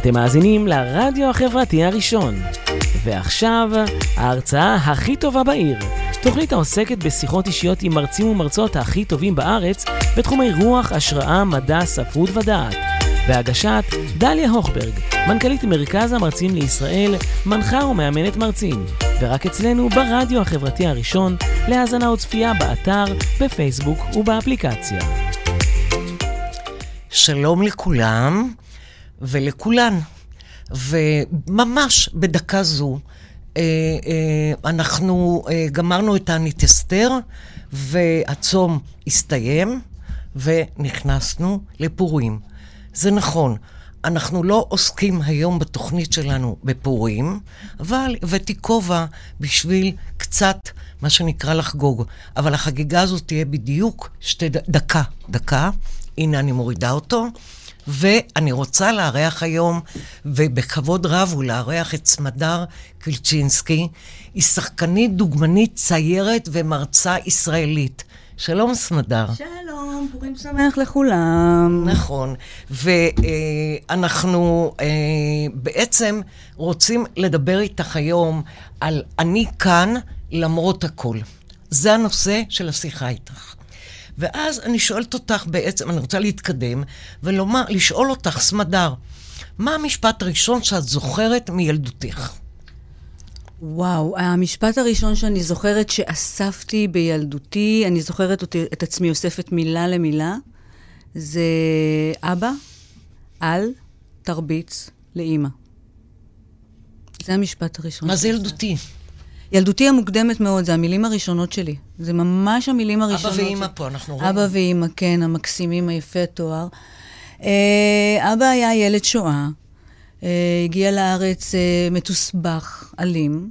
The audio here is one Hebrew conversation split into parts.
אתם מאזינים לרדיו החברתי הראשון. ועכשיו, ההרצאה הכי טובה בעיר. תוכנית העוסקת בשיחות אישיות עם מרצים ומרצות הכי טובים בארץ בתחומי רוח, השראה, מדע, ספרות ודעת. בהגשת דליה הוכברג, מנכ"לית מרכז המרצים לישראל, מנחה ומאמנת מרצים. ורק אצלנו ברדיו החברתי הראשון, להאזנה וצפייה באתר, בפייסבוק ובאפליקציה. שלום לכולם ולכולן. וממש בדקה זו, אה, אה, אנחנו אה, גמרנו את תענית אסתר, והצום הסתיים, ונכנסנו לפורים. זה נכון, אנחנו לא עוסקים היום בתוכנית שלנו בפורים, אבל הבאתי כובע בשביל קצת, מה שנקרא לחגוג. אבל החגיגה הזאת תהיה בדיוק שתי. דקה, דקה. הנה אני מורידה אותו. ואני רוצה לארח היום, ובכבוד רב הוא לארח את סמדר קילצ'ינסקי. היא שחקנית, דוגמנית, ציירת ומרצה ישראלית. שלום, סמדר. שלום, פורים שמח לכולם. נכון, ואנחנו אה, בעצם רוצים לדבר איתך היום על אני כאן למרות הכל. זה הנושא של השיחה איתך. ואז אני שואלת אותך בעצם, אני רוצה להתקדם, ולומר, לשאול אותך, סמדר, מה המשפט הראשון שאת זוכרת מילדותך? וואו, המשפט הראשון שאני זוכרת שאספתי בילדותי, אני זוכרת אותי, את עצמי אוספת מילה למילה, זה אבא, אל, תרביץ לאימא. זה המשפט הראשון. מה זה ילדותי? ילדותי המוקדמת מאוד, זה המילים הראשונות שלי. זה ממש המילים הראשונות. אבא ואימא פה, אנחנו רואים. אבא ואימא, כן, המקסימים, היפה תואר. אה, אבא היה ילד שואה, אה, הגיע לארץ אה, מתוסבך, אלים,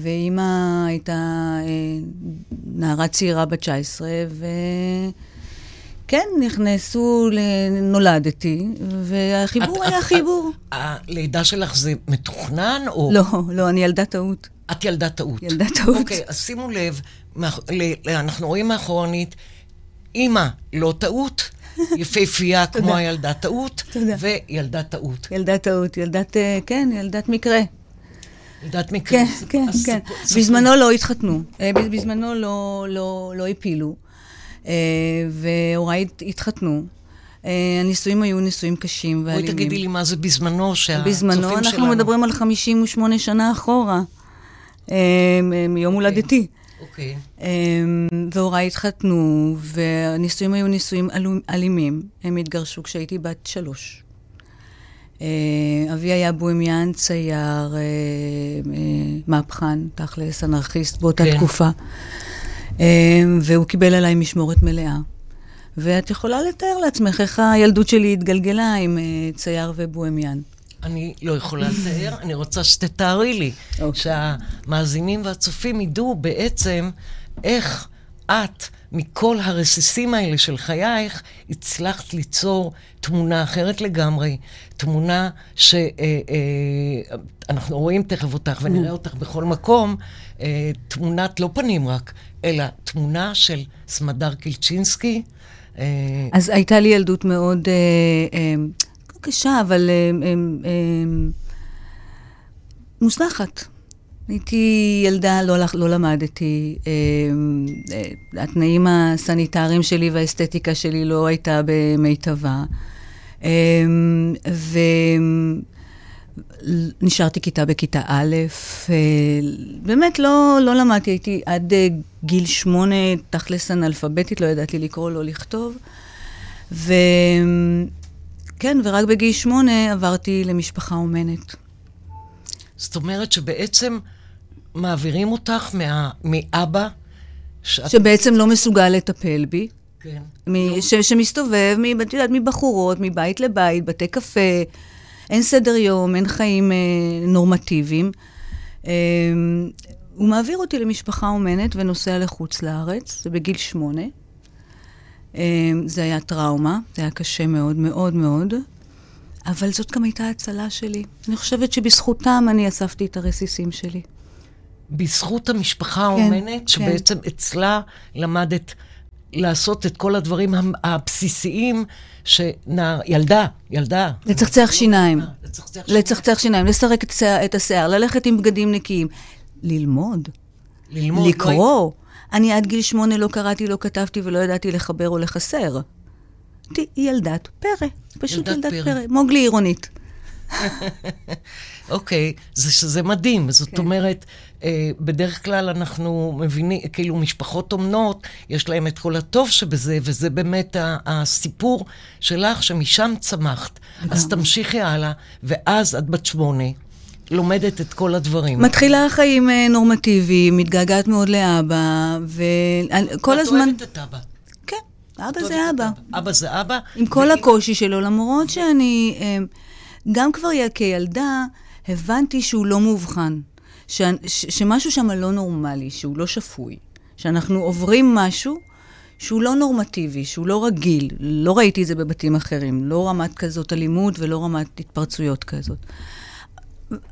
ואימא הייתה נערה צעירה בת 19, ו... כן, נכנסו, נולדתי, והחיבור היה חיבור. הלידה שלך זה מתוכנן או... לא, לא, אני ילדה טעות. את ילדה טעות. ילדה טעות. אוקיי, אז שימו לב, אנחנו רואים מאחורנית, אימא לא טעות, יפהפייה כמו הילדה טעות, וילדה טעות. ילדה טעות, ילדת, אה, כן, ילדת מקרה. ילדת מקרה. כן, כן, כן. בזמנו לא התחתנו, אה, בזמנו לא, לא, לא הפילו, אה, והוריי התחתנו. הנישואים היו נישואים קשים ואלימים. בואי תגידי לי מה זה בזמנו, שהצופים שלנו... בזמנו אנחנו מדברים על 58 שנה אחורה. מיום הולדתי. אוקיי. והוריי התחתנו, והנישואים היו נישואים אלימים. הם התגרשו כשהייתי בת שלוש. אה, אבי היה בוהמיין, צייר, אה, אה, מהפכן, תכלס, אנרכיסט באותה כן. תקופה. והוא קיבל עליי משמורת מלאה. ואת יכולה לתאר לעצמך איך הילדות שלי התגלגלה עם צייר ובוהמיין. אני לא יכולה לתאר, אני רוצה שתתארי לי, okay. אוקיי. שהמאזינים והצופים ידעו בעצם איך את, מכל הרסיסים האלה של חייך, הצלחת ליצור תמונה אחרת לגמרי, תמונה שאנחנו אה, אה, רואים תכף אותך ונראה אותך בכל מקום, אה, תמונת לא פנים רק, אלא תמונה של סמדר קילצ'ינסקי. אה, אז הייתה לי ילדות מאוד... קשה, אבל אה, אה, אה, מוצלחת. הייתי ילדה, לא, לא למדתי. התנאים הסניטריים שלי והאסתטיקה שלי לא הייתה במיטבה. ונשארתי כיתה בכיתה א', באמת לא, לא למדתי, הייתי עד גיל שמונה תכלס אנאלפביתית, לא ידעתי לקרוא, לא לכתוב. כן, ורק בגיל שמונה עברתי למשפחה אומנת. זאת אומרת שבעצם מעבירים אותך מה, מאבא... שאת... שבעצם לא מסוגל לטפל בי. כן. מ- לא. ש- שמסתובב, את יודעת, מבחורות, מבית לבית, בתי קפה, אין סדר יום, אין חיים אה, נורמטיביים. אה, הוא מעביר אותי למשפחה אומנת ונוסע לחוץ לארץ, זה בגיל שמונה. אמ, זה היה טראומה, זה היה קשה מאוד מאוד מאוד, אבל זאת גם הייתה הצלה שלי. אני חושבת שבזכותם אני אספתי את הרסיסים שלי. בזכות המשפחה כן, האומנת, כן, שבעצם כן. אצלה למדת לעשות את כל הדברים הבסיסיים שנער, ילדה, ילדה. לצחצח שיניים. לצחצח שיניים. לצחצח שיניים, לסרק את השיער- את השיער, ללכת עם בגדים נקיים. ללמוד. ללמוד. לא לקרוא. אני עד גיל שמונה לא קראתי, לא כתבתי ולא ידעתי לחבר או לחסר. היא ילדת פרא. פשוט ילדת ילדת פרא. פרא. מוגלי עירונית. אוקיי, זה שזה מדהים. זאת כן. אומרת, אה, בדרך כלל אנחנו מבינים, כאילו משפחות אומנות, יש להם את כל הטוב שבזה, וזה באמת ה- הסיפור שלך, שמשם צמחת. אז תמשיכי הלאה, ואז את בת שמונה, לומדת את כל הדברים. מתחילה חיים אה, נורמטיביים, מתגעגעת מאוד לאבא, וכל את הזמן... אוהבת את אבא. כן, אבא את זה את אבא. אבא זה אבא. עם כל הקושי שלו, למרות שאני, אה, גם כבר כילדה, הבנתי שהוא לא מאובחן. ש, ש, שמשהו שם לא נורמלי, שהוא לא שפוי. שאנחנו עוברים משהו שהוא לא נורמטיבי, שהוא לא רגיל. לא ראיתי את זה בבתים אחרים. לא רמת כזאת אלימות ולא רמת התפרצויות כזאת.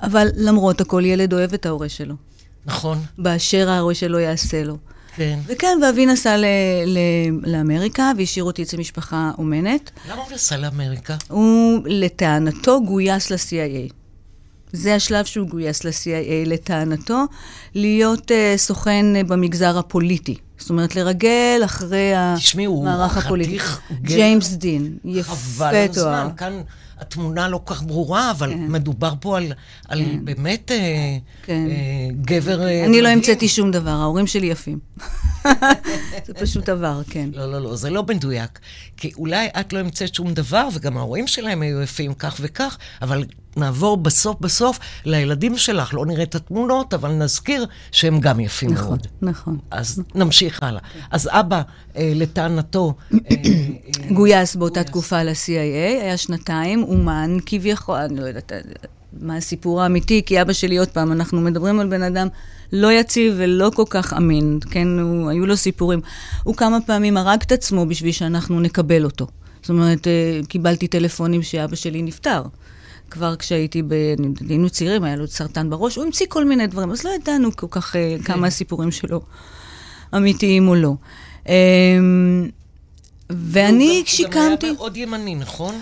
אבל למרות הכל, ילד אוהב את ההורה שלו. נכון, באשר ההורה שלו יעשה לו. כן. וכן, ואבי נסע ל- ל- לאמריקה והשאיר אותי אצל משפחה אומנת. למה הוא נסע לאמריקה? הוא, לטענתו, גויס ל-CIA. זה השלב שהוא גויס ל-CIA, לטענתו, להיות uh, סוכן uh, במגזר הפוליטי. זאת אומרת, לרגל אחרי תשמעי, הוא המערך חתיך הפוליטי. גבר. ג'יימס דין, יפה חבל על תואר. הזמן, כאן התמונה לא כך ברורה, אבל כן. מדובר פה על, על באמת אה, כן. אה, גבר אה, אני לא מדהים. המצאתי שום דבר, ההורים שלי יפים. זה פשוט עבר, כן. לא, לא, לא, זה לא מדויק. כי אולי את לא המצאת שום דבר, וגם ההורים שלהם היו יפים כך וכך, אבל נעבור בסוף בסוף לילדים שלך. לא נראה את התמונות, אבל נזכיר שהם גם יפים נכון, מאוד. נכון. אז נמשיך הלאה. אז אבא, אה, לטענתו, אה, אה, גויס באותה תקופה ל-CIA, היה שנתיים, אומן כביכול, אני לא יודעת מה הסיפור האמיתי, כי אבא שלי, עוד פעם, אנחנו מדברים על בן אדם לא יציב ולא כל כך אמין, כן, הוא, היו לו סיפורים. הוא כמה פעמים הרג את עצמו בשביל שאנחנו נקבל אותו. זאת אומרת, אה, קיבלתי טלפונים שאבא שלי נפטר. כבר כשהייתי, ב... היינו צעירים, היה לו סרטן בראש, הוא המציא כל מיני דברים, אז לא ידענו כל כך אה, כמה הסיפורים שלו אמיתיים או לא. אמ, ואני גם- הוא שיקמתי... גם היה מאוד ימני, נכון?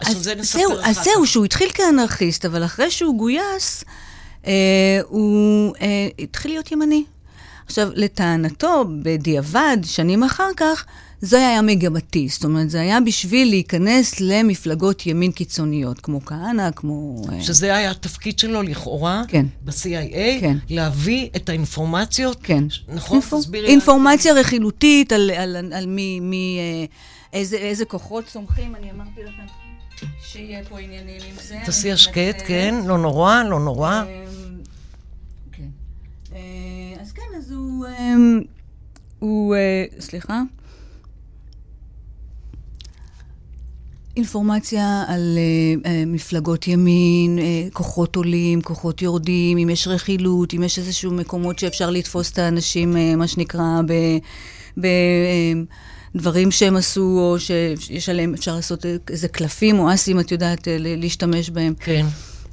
אז אז זה זהו, אז. זהו, שהוא התחיל כאנרכיסט, אבל אחרי שהוא גויס, אה, הוא אה, התחיל להיות ימני. עכשיו, לטענתו, בדיעבד, שנים אחר כך, זה היה מגמתי. זאת אומרת, זה היה בשביל להיכנס למפלגות ימין קיצוניות, כמו כהנא, כמו... אה, שזה היה התפקיד שלו לכאורה, כן. ב-CIA, כן. להביא את האינפורמציות, כן. נכון? אינפור- תסבירי. אינפורמציה רכילותית על, על, על, על מי, מי אה, איזה, איזה כוחות צומחים, אני אמרתי לכם שיהיה פה עניינים עם זה. תעשי השקט, מתנצלת. כן, לא נורא, לא נורא. כן. אה, אז כן, אז הוא... הוא... אה, סליחה? אינפורמציה על אה, אה, מפלגות ימין, אה, כוחות עולים, כוחות יורדים, אם יש רכילות, אם יש איזשהו מקומות שאפשר לתפוס את האנשים, אה, מה שנקרא, בדברים שהם עשו, או שיש עליהם, אפשר לעשות איזה קלפים או אסים, את יודעת, להשתמש בהם. כן.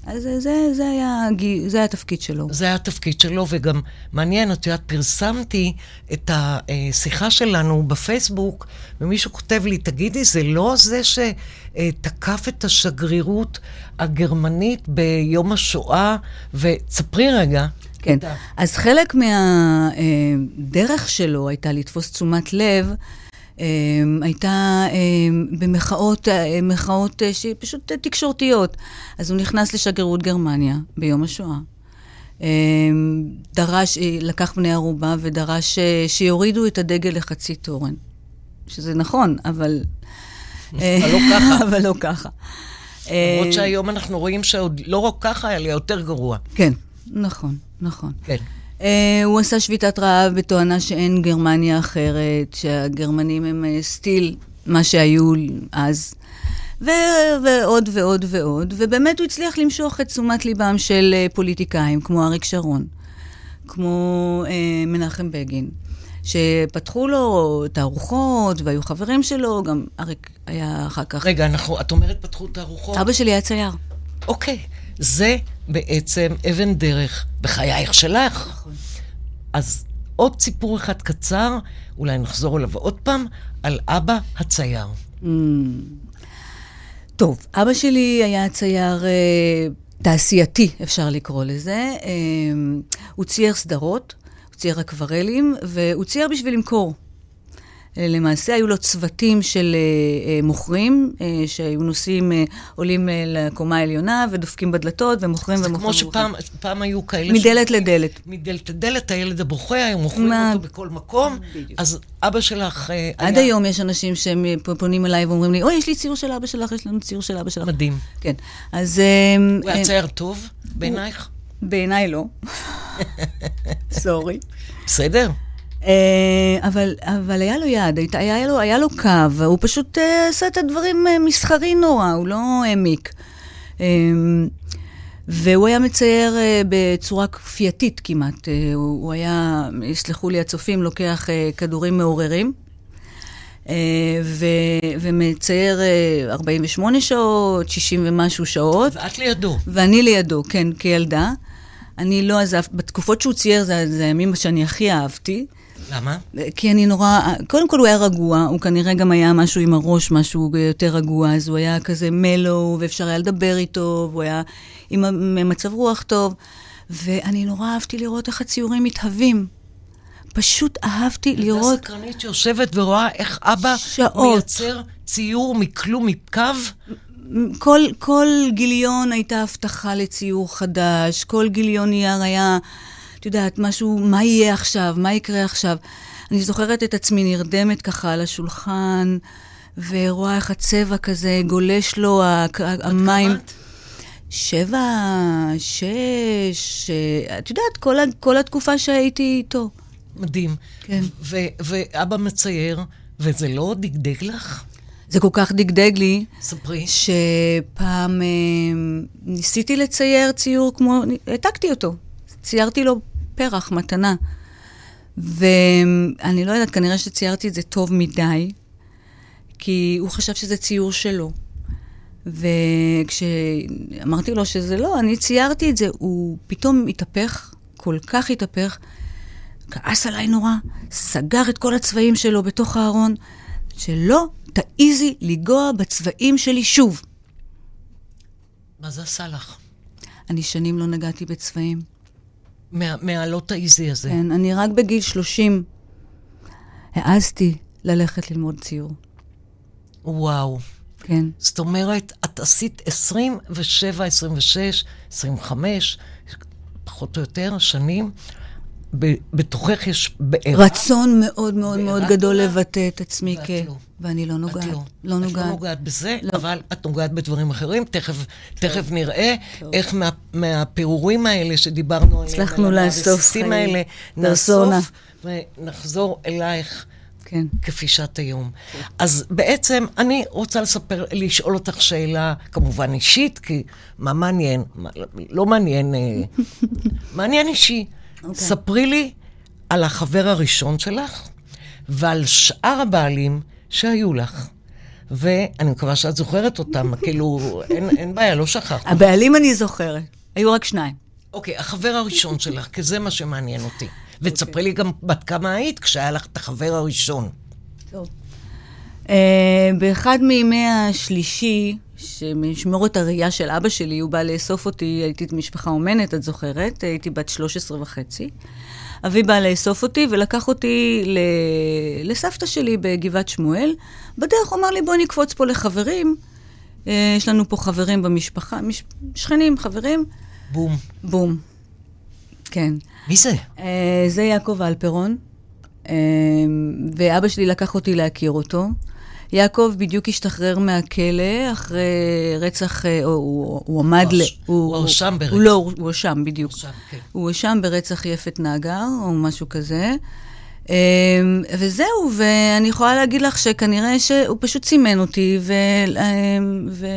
אז זה, זה, זה, היה, זה היה התפקיד שלו. זה היה התפקיד שלו, וגם מעניין, את יודעת, פרסמתי את השיחה שלנו בפייסבוק, ומישהו כותב לי, תגידי, זה לא זה שתקף את השגרירות הגרמנית ביום השואה, ותספרי רגע. כן. אז חלק מהדרך שלו הייתה לתפוס תשומת לב. אה, הייתה אה, במחאות, אה, מחאות אה, שפשוט אה, תקשורתיות. אז הוא נכנס לשגרירות גרמניה ביום השואה. אה, דרש, לקח בני ערובה ודרש שיורידו את הדגל לחצי תורן. שזה נכון, אבל... אבל לא ככה. אבל לא ככה. למרות שהיום אנחנו רואים שעוד לא רק ככה, אלא יותר גרוע. כן, נכון, נכון. כן. Uh, הוא עשה שביתת רעב בתואנה שאין גרמניה אחרת, שהגרמנים הם uh, סטיל מה שהיו אז, ו- ועוד ועוד ועוד, ובאמת הוא הצליח למשוך את תשומת ליבם של uh, פוליטיקאים, כמו אריק שרון, כמו uh, מנחם בגין, שפתחו לו תערוכות, והיו חברים שלו, גם אריק היה אחר כך... רגע, אנחנו, את אומרת פתחו תערוכות? אבא שלי היה צייר. אוקיי, זה בעצם אבן דרך בחייך שלך. נכון. אז ועוד סיפור אחד קצר, אולי נחזור אליו עוד פעם, על אבא הצייר. Mm. טוב, אבא שלי היה צייר אה, תעשייתי, אפשר לקרוא לזה. אה, הוא צייר סדרות, הוא צייר אקוורלים, והוא צייר בשביל למכור. למעשה היו לו צוותים של אה, אה, מוכרים, אה, שהיו נוסעים, עולים לקומה העליונה ודופקים בדלתות ומוכרים זה ומוכרים. כמו ומוכרים. שפעם פעם היו כאלה... מדלת ש- לדלת. מדלת לדלת, הילד הבוכה, היו מוכרים מה- אותו בכל מקום. בדיוק. אז אבא שלך אה, עד היה היום יש אנשים שהם פונים אליי ואומרים לי, אוי, יש לי ציור של אבא שלך, יש לנו ציור של אבא שלך. מדהים. כן, אז... הוא היה צייר טוב בעינייך? בעיניי לא. סורי. בסדר? אה, אבל, אבל היה לו יד, היית- היה לו, היה לו קו, הוא פשוט אה, עשה את הדברים אה, מסחרי נורא, הוא לא העמיק. והוא היה מצייר בצורה כפייתית כמעט. הוא, היה, יסלחו לי הצופים, לוקח כדורים מעוררים. ו, ומצייר אה, 48 שעות, 60 ומשהו שעות. ואת לידו. ואני לידו, כן, כילדה. אני לא עזב, בתקופות שהוא צייר, זה, זה הימים שאני הכי אהבתי. למה? כי אני נורא, קודם כל הוא היה רגוע, הוא כנראה גם היה משהו עם הראש, משהו יותר רגוע, אז הוא היה כזה מלו, ואפשר היה לדבר איתו, והוא היה עם מצב רוח טוב, ואני נורא אהבתי לראות איך הציורים מתהווים. פשוט אהבתי לראות... ילדה סקרנית שיושבת ורואה איך אבא שעות. מייצר ציור מכלום, מקו. כל, כל גיליון הייתה הבטחה לציור חדש, כל גיליון נייר היה, את יודעת, משהו, מה יהיה עכשיו, מה יקרה עכשיו. אני זוכרת את עצמי נרדמת ככה על השולחן, ורואה איך הצבע כזה גולש לו, המים. את? שבע, שש, אה, את יודעת, כל, כל התקופה שהייתי איתו. מדהים. כן. ו- ואבא מצייר, וזה לא דגדג לך? זה כל כך דגדג לי, ספרי. שפעם אה, ניסיתי לצייר ציור כמו, העתקתי אותו, ציירתי לו פרח, מתנה. ואני לא יודעת, כנראה שציירתי את זה טוב מדי, כי הוא חשב שזה ציור שלו. וכשאמרתי לו שזה לא, אני ציירתי את זה, הוא פתאום התהפך, כל כך התהפך, כעס עליי נורא, סגר את כל הצבעים שלו בתוך הארון, שלא תעיזי לנגוע בצבעים שלי שוב. מה זה עשה לך? אני שנים לא נגעתי בצבעים. מה- תעיזי הזה. כן, אני רק בגיל 30 העזתי ללכת ללמוד ציור. וואו. כן. זאת אומרת, את עשית 27, 26, 25, פחות או יותר, שנים. בתוכך יש בעירה. רצון מאוד מאוד מאוד גדול לבטא את עצמי כ... לא. ואני לא נוגעת. את לא. לא את נוגעת. לא נוגעת בזה, לא. אבל את נוגעת בדברים אחרים. תכף, תכף נראה איך מה, מהפירורים האלה שדיברנו עליהם, הצלחנו לאסוף חיים. האלה. נאסוף ונחזור אלייך. כן. כפי שאת היום. אז בעצם אני רוצה לספר, לשאול אותך שאלה, כמובן אישית, כי מה מעניין? מה, לא מעניין, אה, מעניין אישי. אוקיי. ספרי לי על החבר הראשון שלך ועל שאר הבעלים שהיו לך. ואני מקווה שאת זוכרת אותם, כאילו, אין, אין בעיה, לא שכחת. הבעלים אני זוכרת. היו רק שניים. אוקיי, החבר הראשון שלך, כי זה מה שמעניין אותי. ותספרי לי גם בת כמה היית כשהיה לך את החבר הראשון. טוב. אה, באחד מימי השלישי, שמשמורת הראייה של אבא שלי, הוא בא לאסוף אותי, הייתי משפחה אומנת, את זוכרת? הייתי בת 13 וחצי. אבי בא לאסוף אותי ולקח אותי ל... לסבתא שלי בגבעת שמואל. בדרך הוא אמר לי, בואי נקפוץ פה לחברים. אה, יש לנו פה חברים במשפחה, מש... שכנים, חברים. בום. בום. כן. מי זה? אה, זה יעקב אלפרון, אה, ואבא שלי לקח אותי להכיר אותו. יעקב בדיוק השתחרר מהכלא אחרי רצח, אה, הוא, הוא, עמד ל... הוא הואשם ברצח. הוא לא, הוא הואשם, בדיוק. הואשם, כן. הוא הואשם ברצח יפת נגר, או משהו כזה. אה, וזהו, ואני יכולה להגיד לך שכנראה שהוא פשוט סימן אותי, ו... אה, ו...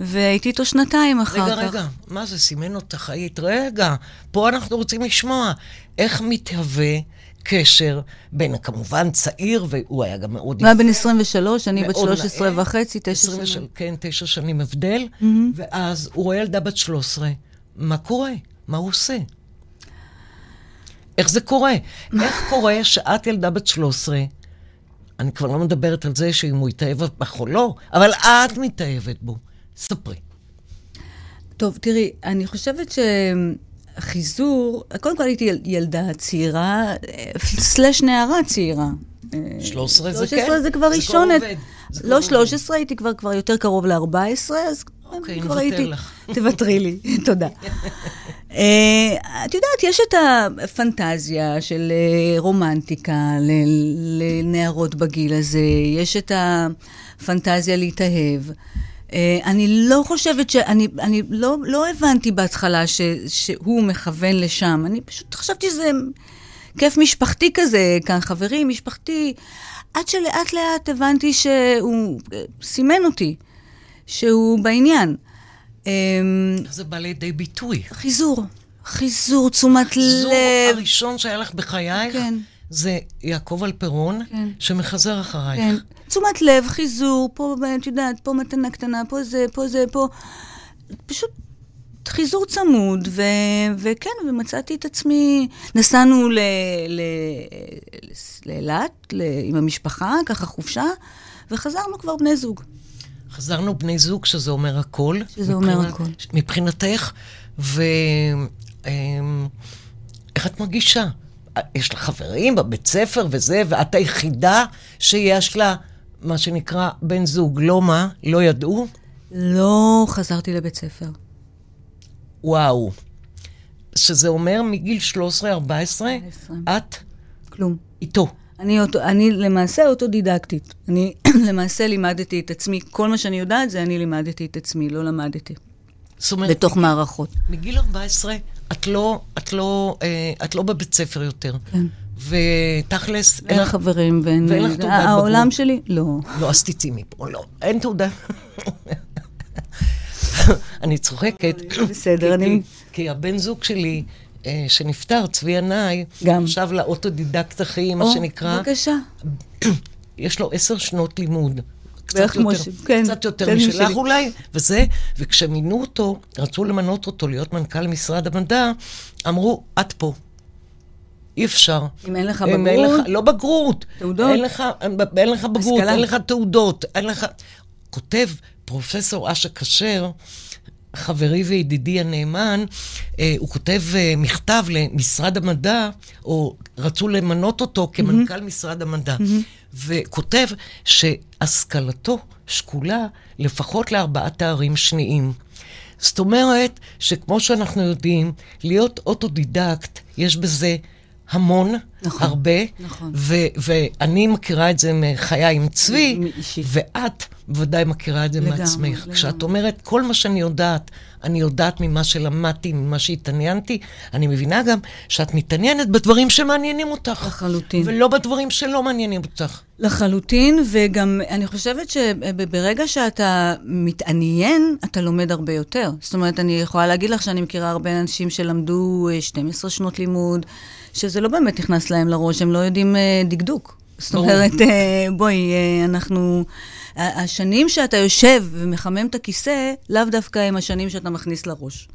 והייתי איתו שנתיים אחר רגע, כך. רגע, מה זה, סימן אותך היית? רגע, פה אנחנו רוצים לשמוע איך מתהווה קשר בין, כמובן, צעיר, והוא היה גם מאוד הוא היה בן 23, אני בת מאוד 13 נאה. וחצי, תשע 23, שנים. כן, תשע שנים הבדל, ואז הוא רואה ילדה בת 13, מה קורה? מה הוא עושה? איך זה קורה? איך קורה שאת ילדה בת 13, אני כבר לא מדברת על זה שאם הוא התאהב בך או לא, אבל את מתאהבת בו. ספרי. טוב, תראי, אני חושבת שחיזור, קודם כל הייתי יל- ילדה צעירה, סלש נערה צעירה. 13 זה כן. 13 זה כבר כבר לא עובד. 13, הייתי כבר, כבר יותר קרוב ל-14, אז אוקיי, כבר הייתי... לך. תוותרי לי, תודה. אה, את יודעת, יש את הפנטזיה של אה, רומנטיקה לנערות בגיל הזה, יש את הפנטזיה להתאהב. אה, אני לא חושבת ש... אני, אני לא, לא הבנתי בהתחלה ש, שהוא מכוון לשם. אני פשוט חשבתי שזה כיף משפחתי כזה, כאן חברים, משפחתי. עד שלאט לאט הבנתי שהוא אה, סימן אותי, שהוא בעניין. אמ, איך זה בא לידי ביטוי? חיזור, חיזור, תשומת לב. הראשון שהיה לך בחייך, כן. זה יעקב אלפרון, כן. שמחזר אחרייך. כן, תשומת לב, חיזור, פה, את יודעת, פה מתנה קטנה, פה זה, פה זה, פה... פשוט חיזור צמוד, ו, וכן, ומצאתי את עצמי, נסענו לאילת ל- עם המשפחה, ככה חופשה, וחזרנו כבר בני זוג. חזרנו בני זוג, שזה אומר הכל. שזה אומר מבחינת- הכל. מבחינתך, ואיך את מרגישה? יש לך חברים בבית ספר וזה, ואת היחידה שיש לה, מה שנקרא, בן זוג. לא מה? לא ידעו? לא חזרתי לבית ספר. וואו. שזה אומר מגיל 13-14, 14. את כלום. איתו. אני, אוטו, אני למעשה אוטודידקטית. אני למעשה לימדתי את עצמי, כל מה שאני יודעת זה אני לימדתי את עצמי, לא למדתי. זאת אומרת, בתוך מערכות. מגיל 14 את לא, את לא, אה, את לא בבית ספר יותר. כן. ותכלס, אין לך חברים ואין... ואין לך תעודת העולם בגרות. שלי? לא. לא, אז תצאי מפה, לא, אין תעודה. אני צוחקת. בסדר, אני- כי- הבן זוג שלי, אה, שנפטר, צבי ינאי, גם. עכשיו לאוטודידקט הכי, מה או, שנקרא, בבקשה. יש לו עשר שנות לימוד. קצת בערך כמו יותר, ש- כן, קצת יותר כן, משלך. אולי, וזה, וכשמינו אותו, רצו למנות אותו להיות מנכ"ל משרד המדע, אמרו, את פה. אי אפשר. אם אין לך בגרות? לך, לא בגרות. תעודות? אין לך, אין לך בגרות, השכלה. אין לך תעודות, אין לך... כותב פרופסור אשה כשר, חברי וידידי הנאמן, אה, הוא כותב אה, מכתב למשרד המדע, או רצו למנות אותו כמנכ"ל משרד המדע, וכותב שהשכלתו שקולה לפחות לארבעה תארים שניים. זאת אומרת שכמו שאנחנו יודעים, להיות אוטודידקט, יש בזה המון, נכון, הרבה, נכון. ו- ואני מכירה את זה מחיי עם צבי, אישית. ואת בוודאי מכירה את זה לגמרי, מעצמך. לגמרי. כשאת אומרת, כל מה שאני יודעת, אני יודעת ממה שלמדתי, ממה שהתעניינתי, אני מבינה גם שאת מתעניינת בדברים שמעניינים אותך. לחלוטין. ולא בדברים שלא מעניינים אותך. לחלוטין, וגם אני חושבת שברגע שאתה מתעניין, אתה לומד הרבה יותר. זאת אומרת, אני יכולה להגיד לך שאני מכירה הרבה אנשים שלמדו אה, 12 שנות לימוד, שזה לא באמת נכנס להם לראש, הם לא יודעים אה, דקדוק. זאת. אומרת, אה, בואי, אה, אנחנו... השנים שאתה יושב ומחמם את הכיסא, לאו דווקא הם השנים שאתה מכניס לראש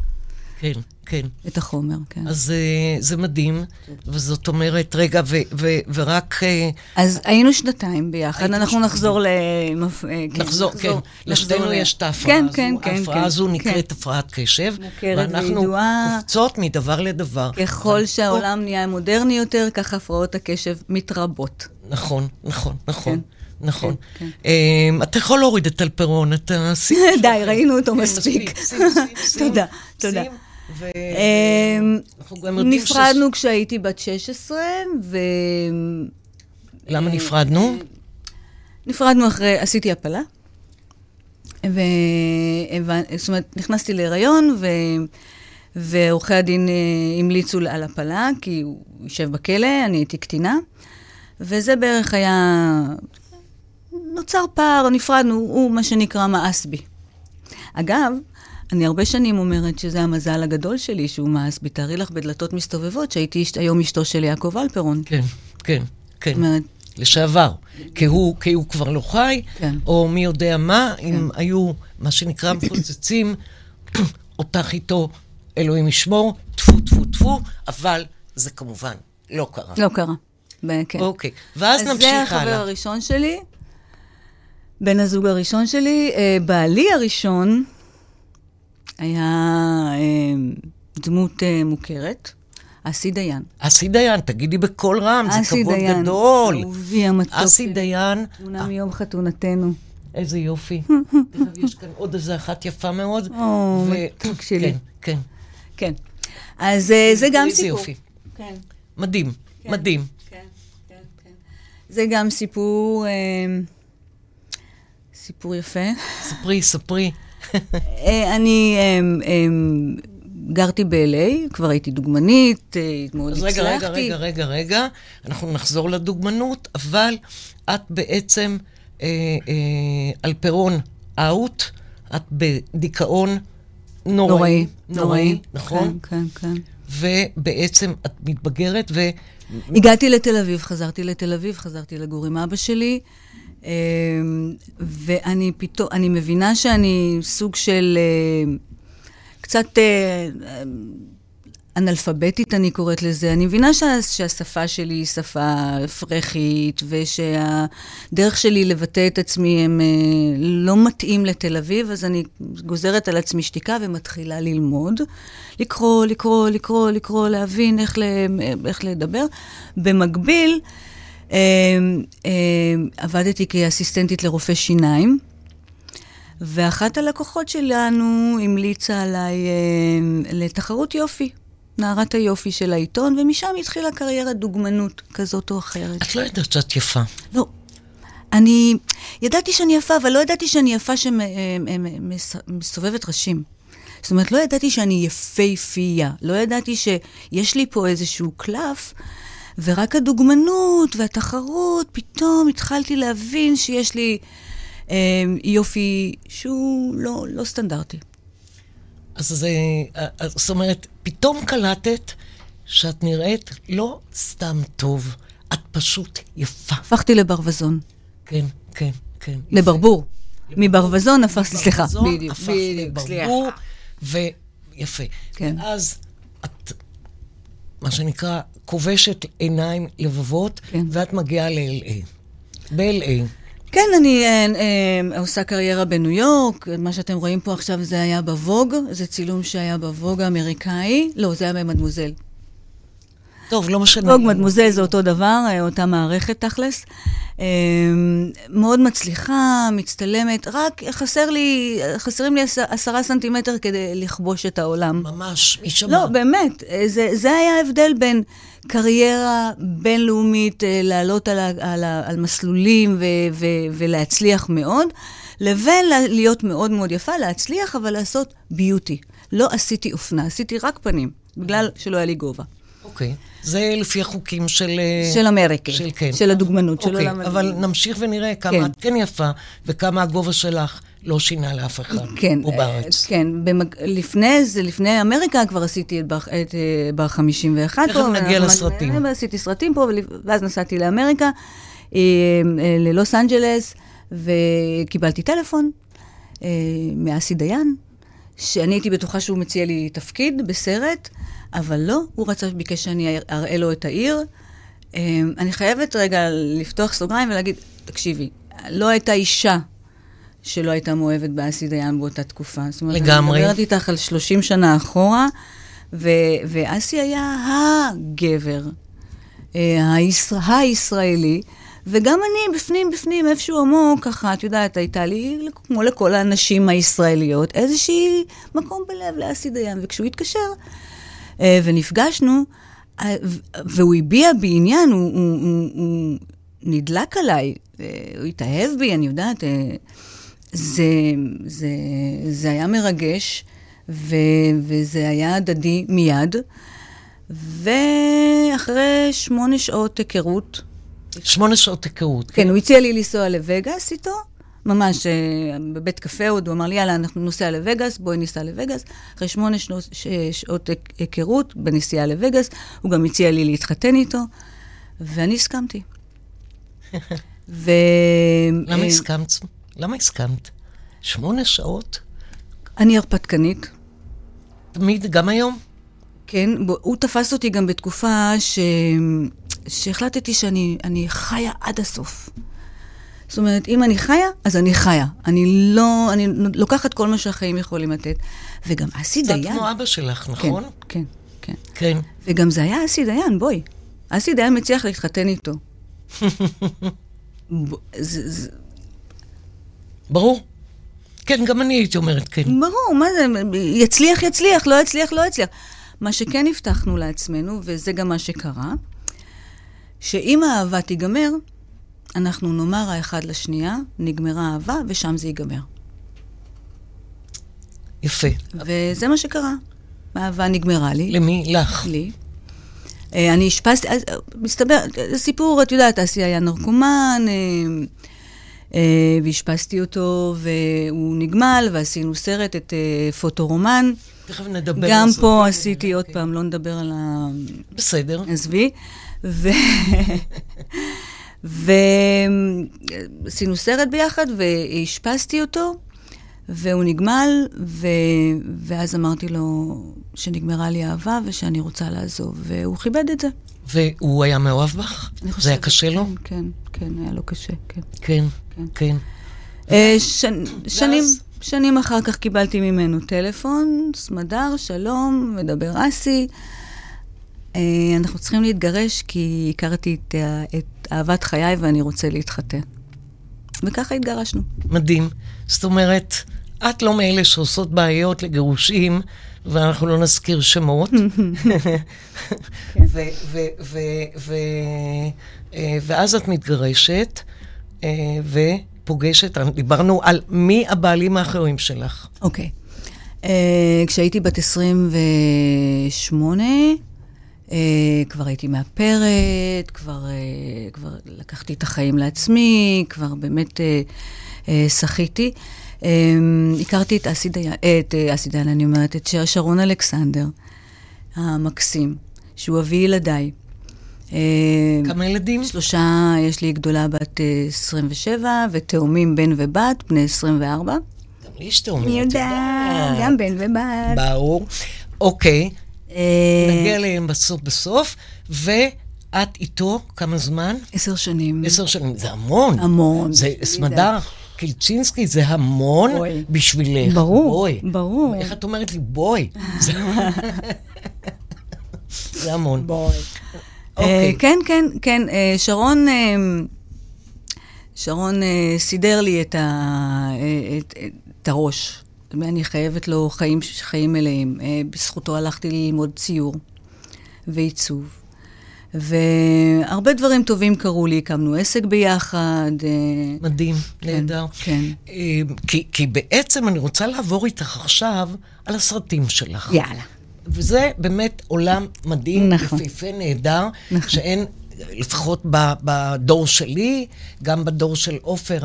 כן, כן. את החומר, כן. אז אה, זה מדהים, וזאת אומרת, רגע, ו- ו- ורק... אה, אז היינו שנתיים ביחד, אנחנו שנתיים. נחזור ל... אה, כן, נחזור, כן, לשתינו ל- יש את ההפרעה כן, הזו. כן, כן, ההפרעה כן, הזו כן. נקראת הפרעת קשב. מוכרת ואנחנו וידועה. קופצות מדבר לדבר. ככל שהעולם נהיה מודרני יותר, ככה הפרעות הקשב מתרבות. נכון, נכון, נכון. כן, נכון. כן, אמ, אתה יכול להוריד את אלפרון, אתה שים... די. ראינו אותו כן, מספיק. תודה, תודה. אמ, נפרדנו כשהייתי בת 16, ו... למה אה, נפרדנו? נפרדנו אחרי, עשיתי הפלה. ו... זאת אומרת, נכנסתי להיריון, ו... ועורכי הדין אה, המליצו על הפלה, כי הוא יושב בכלא, אני הייתי קטינה. וזה בערך היה... נוצר פער, נפרדנו, הוא מה שנקרא מאס בי. אגב, אני הרבה שנים אומרת שזה המזל הגדול שלי שהוא מאס בי. תארי לך בדלתות מסתובבות שהייתי אשת- היום אשתו של יעקב אלפרון. כן, כן, כן. זאת אומרת, לשעבר. כי הוא, כי הוא כבר לא חי, כן. או מי יודע מה, אם היו, מה שנקרא, מפוצצים אותך איתו, אלוהים ישמור, טפו, טפו, טפו, אבל זה כמובן לא קרה. לא קרה. ב- כן. אוקיי, ואז אז נמשיך זה החבר הלאה. הראשון שלי, בן הזוג הראשון שלי. אה, בעלי הראשון היה אה, דמות אה, מוכרת, אסי דיין. אסי דיין, תגידי בקול רם, זה אסי כבוד דיין, גדול. אהובי המתוק אסי. דיין, תמונה מיום חתונתנו. איזה יופי. יש כאן עוד איזה אחת יפה מאוד. או, מתוק שלי. כן, כן. כן. אז זה גם איזה סיפור. יופי. כן. מדהים, מדהים. כן, כן, כן. זה גם סיפור, סיפור יפה. ספרי, ספרי. אה, אני אה, אה, גרתי ב-LA, כבר הייתי דוגמנית, אה, מאוד אז רגע, רגע, הצלחתי. רגע, רגע. אנחנו נחזור לדוגמנות, אבל את בעצם אה, אה, על פירון אאוט, את בדיכאון נוראי. נוראי. נוראי, נכון? כן, כן, כן. ובעצם את מתבגרת, ו... הגעתי לתל אביב, חזרתי לתל אביב, חזרתי לגור עם אבא שלי, ואני פתאום, אני מבינה שאני סוג של אה, קצת אה, אנאלפביתית, אני קוראת לזה. אני מבינה שה, שהשפה שלי היא שפה פרחית, ושהדרך שלי לבטא את עצמי הם אה, לא מתאים לתל אביב, אז אני גוזרת על עצמי שתיקה ומתחילה ללמוד. לקרוא, לקרוא, לקרוא, לקרוא, להבין איך, ל, איך לדבר. במקביל, עבדתי כאסיסטנטית לרופא שיניים. ואחת הלקוחות שלנו המליצה עליי אה, לתחרות יופי, נערת היופי של העיתון, ומשם התחילה קריירת דוגמנות כזאת או אחרת. את לא יודעת שאת יפה. לא. אני ידעתי שאני יפה, אבל לא ידעתי שאני יפה שמסובבת ראשים. זאת אומרת, לא ידעתי שאני יפייפייה. לא ידעתי שיש לי פה איזשהו קלף, ורק הדוגמנות והתחרות, פתאום התחלתי להבין שיש לי אה, יופי שהוא לא, לא סטנדרטי. אז זה, אז זאת אומרת, פתאום קלטת שאת נראית לא סתם טוב, את פשוט יפה. הפכתי לברווזון. כן, כן, כן. לברבור. מברווזון הפכתי, סליחה. בדיוק, בדיוק, לברבור, סליחה. ויפה. כן. ואז את, מה שנקרא, כובשת עיניים לבבות, כן. ואת מגיעה ל-LA. ב-LA. כן, אני אה, אה, עושה קריירה בניו יורק, מה שאתם רואים פה עכשיו זה היה בווג, זה צילום שהיה בווג האמריקאי, לא, זה היה במדמוזל. טוב, לא משנה. ווג מדמוזל זה אותו דבר, אה, אותה מערכת תכלס. אה, מאוד מצליחה, מצטלמת, רק חסר לי, חסרים לי עשר- עשרה סנטימטר כדי לכבוש את העולם. ממש, מי שמע? לא, באמת, אה, זה, זה היה ההבדל בין קריירה בינלאומית, לעלות על, ה, על, ה, על מסלולים ו, ו, ולהצליח מאוד, לבין לה- להיות מאוד מאוד יפה, להצליח, אבל לעשות ביוטי. לא עשיתי אופנה, עשיתי רק פנים, בגלל שלא היה לי גובה. אוקיי. זה לפי החוקים של... אה, של אמריקה, של כן. של הדוגמנות, של אוקיי, עולם אבל הדוגמנות. נמשיך ונראה כמה כן. את כן יפה, וכמה הגובה שלך לא שינה לאף אחד. כן, פה אה, בארץ. כן, במג... לפני זה, לפני אמריקה כבר עשיתי את בר, את, אה, בר 51 תכף פה. נגיע ואנחנו- לסרטים. עשיתי סרטים פה, ול- ואז נסעתי לאמריקה, אה, אה, ללוס אנג'לס, וקיבלתי טלפון אה, מאסי דיין, שאני הייתי בטוחה שהוא מציע לי תפקיד בסרט, אבל לא, הוא רצה, ביקש שאני אראה לו את העיר. אה, אני חייבת רגע לפתוח סוגריים ולהגיד, תקשיבי, לא הייתה אישה שלא הייתה מאוהבת באסי דיין באותה תקופה. זאת אומרת, לגמרי. אני מדברת איתך על 30 שנה אחורה, ו- ואסי היה הגבר, אה, הישראל, הישראלי, וגם אני בפנים, בפנים, איפשהו עמוק, ככה, את יודעת, הייתה לי, כמו לכל הנשים הישראליות, איזושהי מקום בלב לאסי דיין. וכשהוא התקשר ונפגשנו, אה, והוא הביע בי עניין, הוא, הוא, הוא, הוא נדלק עליי, אה, הוא התאהב בי, אני יודעת. אה, זה, זה, זה היה מרגש, ו, וזה היה הדדי מיד. ואחרי שמונה שעות היכרות, שמונה שעות היכרות. כן, הוא הציע לי לנסוע לווגאס איתו, ממש אה, בבית קפה עוד, הוא אמר לי, יאללה, אנחנו נוסע לווגאס, בואי ניסע לווגאס. אחרי שמונה שנות, ש, שעות היכרות בנסיעה לווגאס, הוא גם הציע לי להתחתן איתו, ואני הסכמתי. ו... למה אה, הסכמת? למה הסכמת? שמונה שעות? אני הרפתקנית. תמיד, גם היום? כן, הוא תפס אותי גם בתקופה ש... שהחלטתי שאני אני חיה עד הסוף. זאת אומרת, אם אני חיה, אז אני חיה. אני לא, אני לוקחת כל מה שהחיים יכולים לתת. וגם אסי דיין... קצת כמו אבא שלך, נכון? כן, כן, כן. כן. וגם זה היה אסי דיין, בואי. אסי דיין מצליח להתחתן איתו. ב- זה, זה, ברור. כן, גם אני הייתי אומרת כן. ברור, מה זה, יצליח, יצליח, לא יצליח, לא יצליח. מה שכן הבטחנו לעצמנו, וזה גם מה שקרה, שאם האהבה תיגמר, אנחנו נאמר האחד לשנייה, נגמרה האהבה, ושם זה ייגמר. יפה. וזה מה שקרה. האהבה נגמרה לי. למי? לך. לי. אה, אני אשפזתי, אה, מסתבר, זה סיפור, את יודעת, אסי היה נרקומן, אה, ואשפזתי אותו, והוא נגמל, ועשינו סרט, את פוטורומן. תכף נדבר גם על זה. פה כן, עשיתי עוד כן. פעם, לא נדבר על ה... בסדר. עזבי. ועשינו סרט ביחד, ואשפזתי אותו, והוא נגמל, ו... ואז אמרתי לו שנגמרה לי האהבה ושאני רוצה לעזוב, והוא כיבד את זה. והוא היה מאוהב בך? אני זה היה חושבת, קשה לו? כן, כן, כן, היה לו קשה, כן. כן, כן. כן. אה, שנ... שנים? שנים אחר כך קיבלתי ממנו טלפון, סמדר, שלום, מדבר אסי. אה, אנחנו צריכים להתגרש כי הכרתי את, את אהבת חיי ואני רוצה להתחתן. וככה התגרשנו. מדהים. זאת אומרת, את לא מאלה שעושות בעיות לגירושים, ואנחנו לא נזכיר שמות. ו- אה, ואז את מתגרשת, אה, ופוגשת, דיברנו על מי הבעלים האחרים שלך. אוקיי. אה, כשהייתי בת 28, אה, כבר הייתי מאפרת, כבר, אה, כבר לקחתי את החיים לעצמי, כבר באמת אה, שחיתי. אה, הכרתי את אסי דיין, את אסי דיין, אני אומרת, את שר- שרון אלכסנדר, המקסים, שהוא אבי ילדיי. אה, כמה ילדים? שלושה, יש לי גדולה בת אה, 27, ותאומים בן ובת, בני 24. גם לי יש תאומים. אני יודעת, גם בן ובת. ברור. אוקיי, נגיע אליהם בסוף בסוף, ואת איתו כמה זמן? עשר שנים. עשר שנים. זה המון. המון. זה סמדר קילצ'ינסקי, זה המון בואי. בשבילך. ברור, בואי. ברור. איך את אומרת לי בואי? זה- המון. בואי. אוקיי. כן, כן, כן. אה, שרון, אה, שרון אה, סידר לי את, ה, אה, את, את הראש. אני חייבת לו חיים, חיים מלאים. אה, בזכותו הלכתי ללמוד ציור ועיצוב. והרבה דברים טובים קרו לי, הקמנו עסק ביחד. אה, מדהים, כן, נהדר. כן. אה, כי, כי בעצם אני רוצה לעבור איתך עכשיו על הסרטים שלך. יאללה. וזה באמת עולם מדהים, נכון. יפהפה, נהדר, נכון. שאין, לפחות בדור שלי, גם בדור של עופר,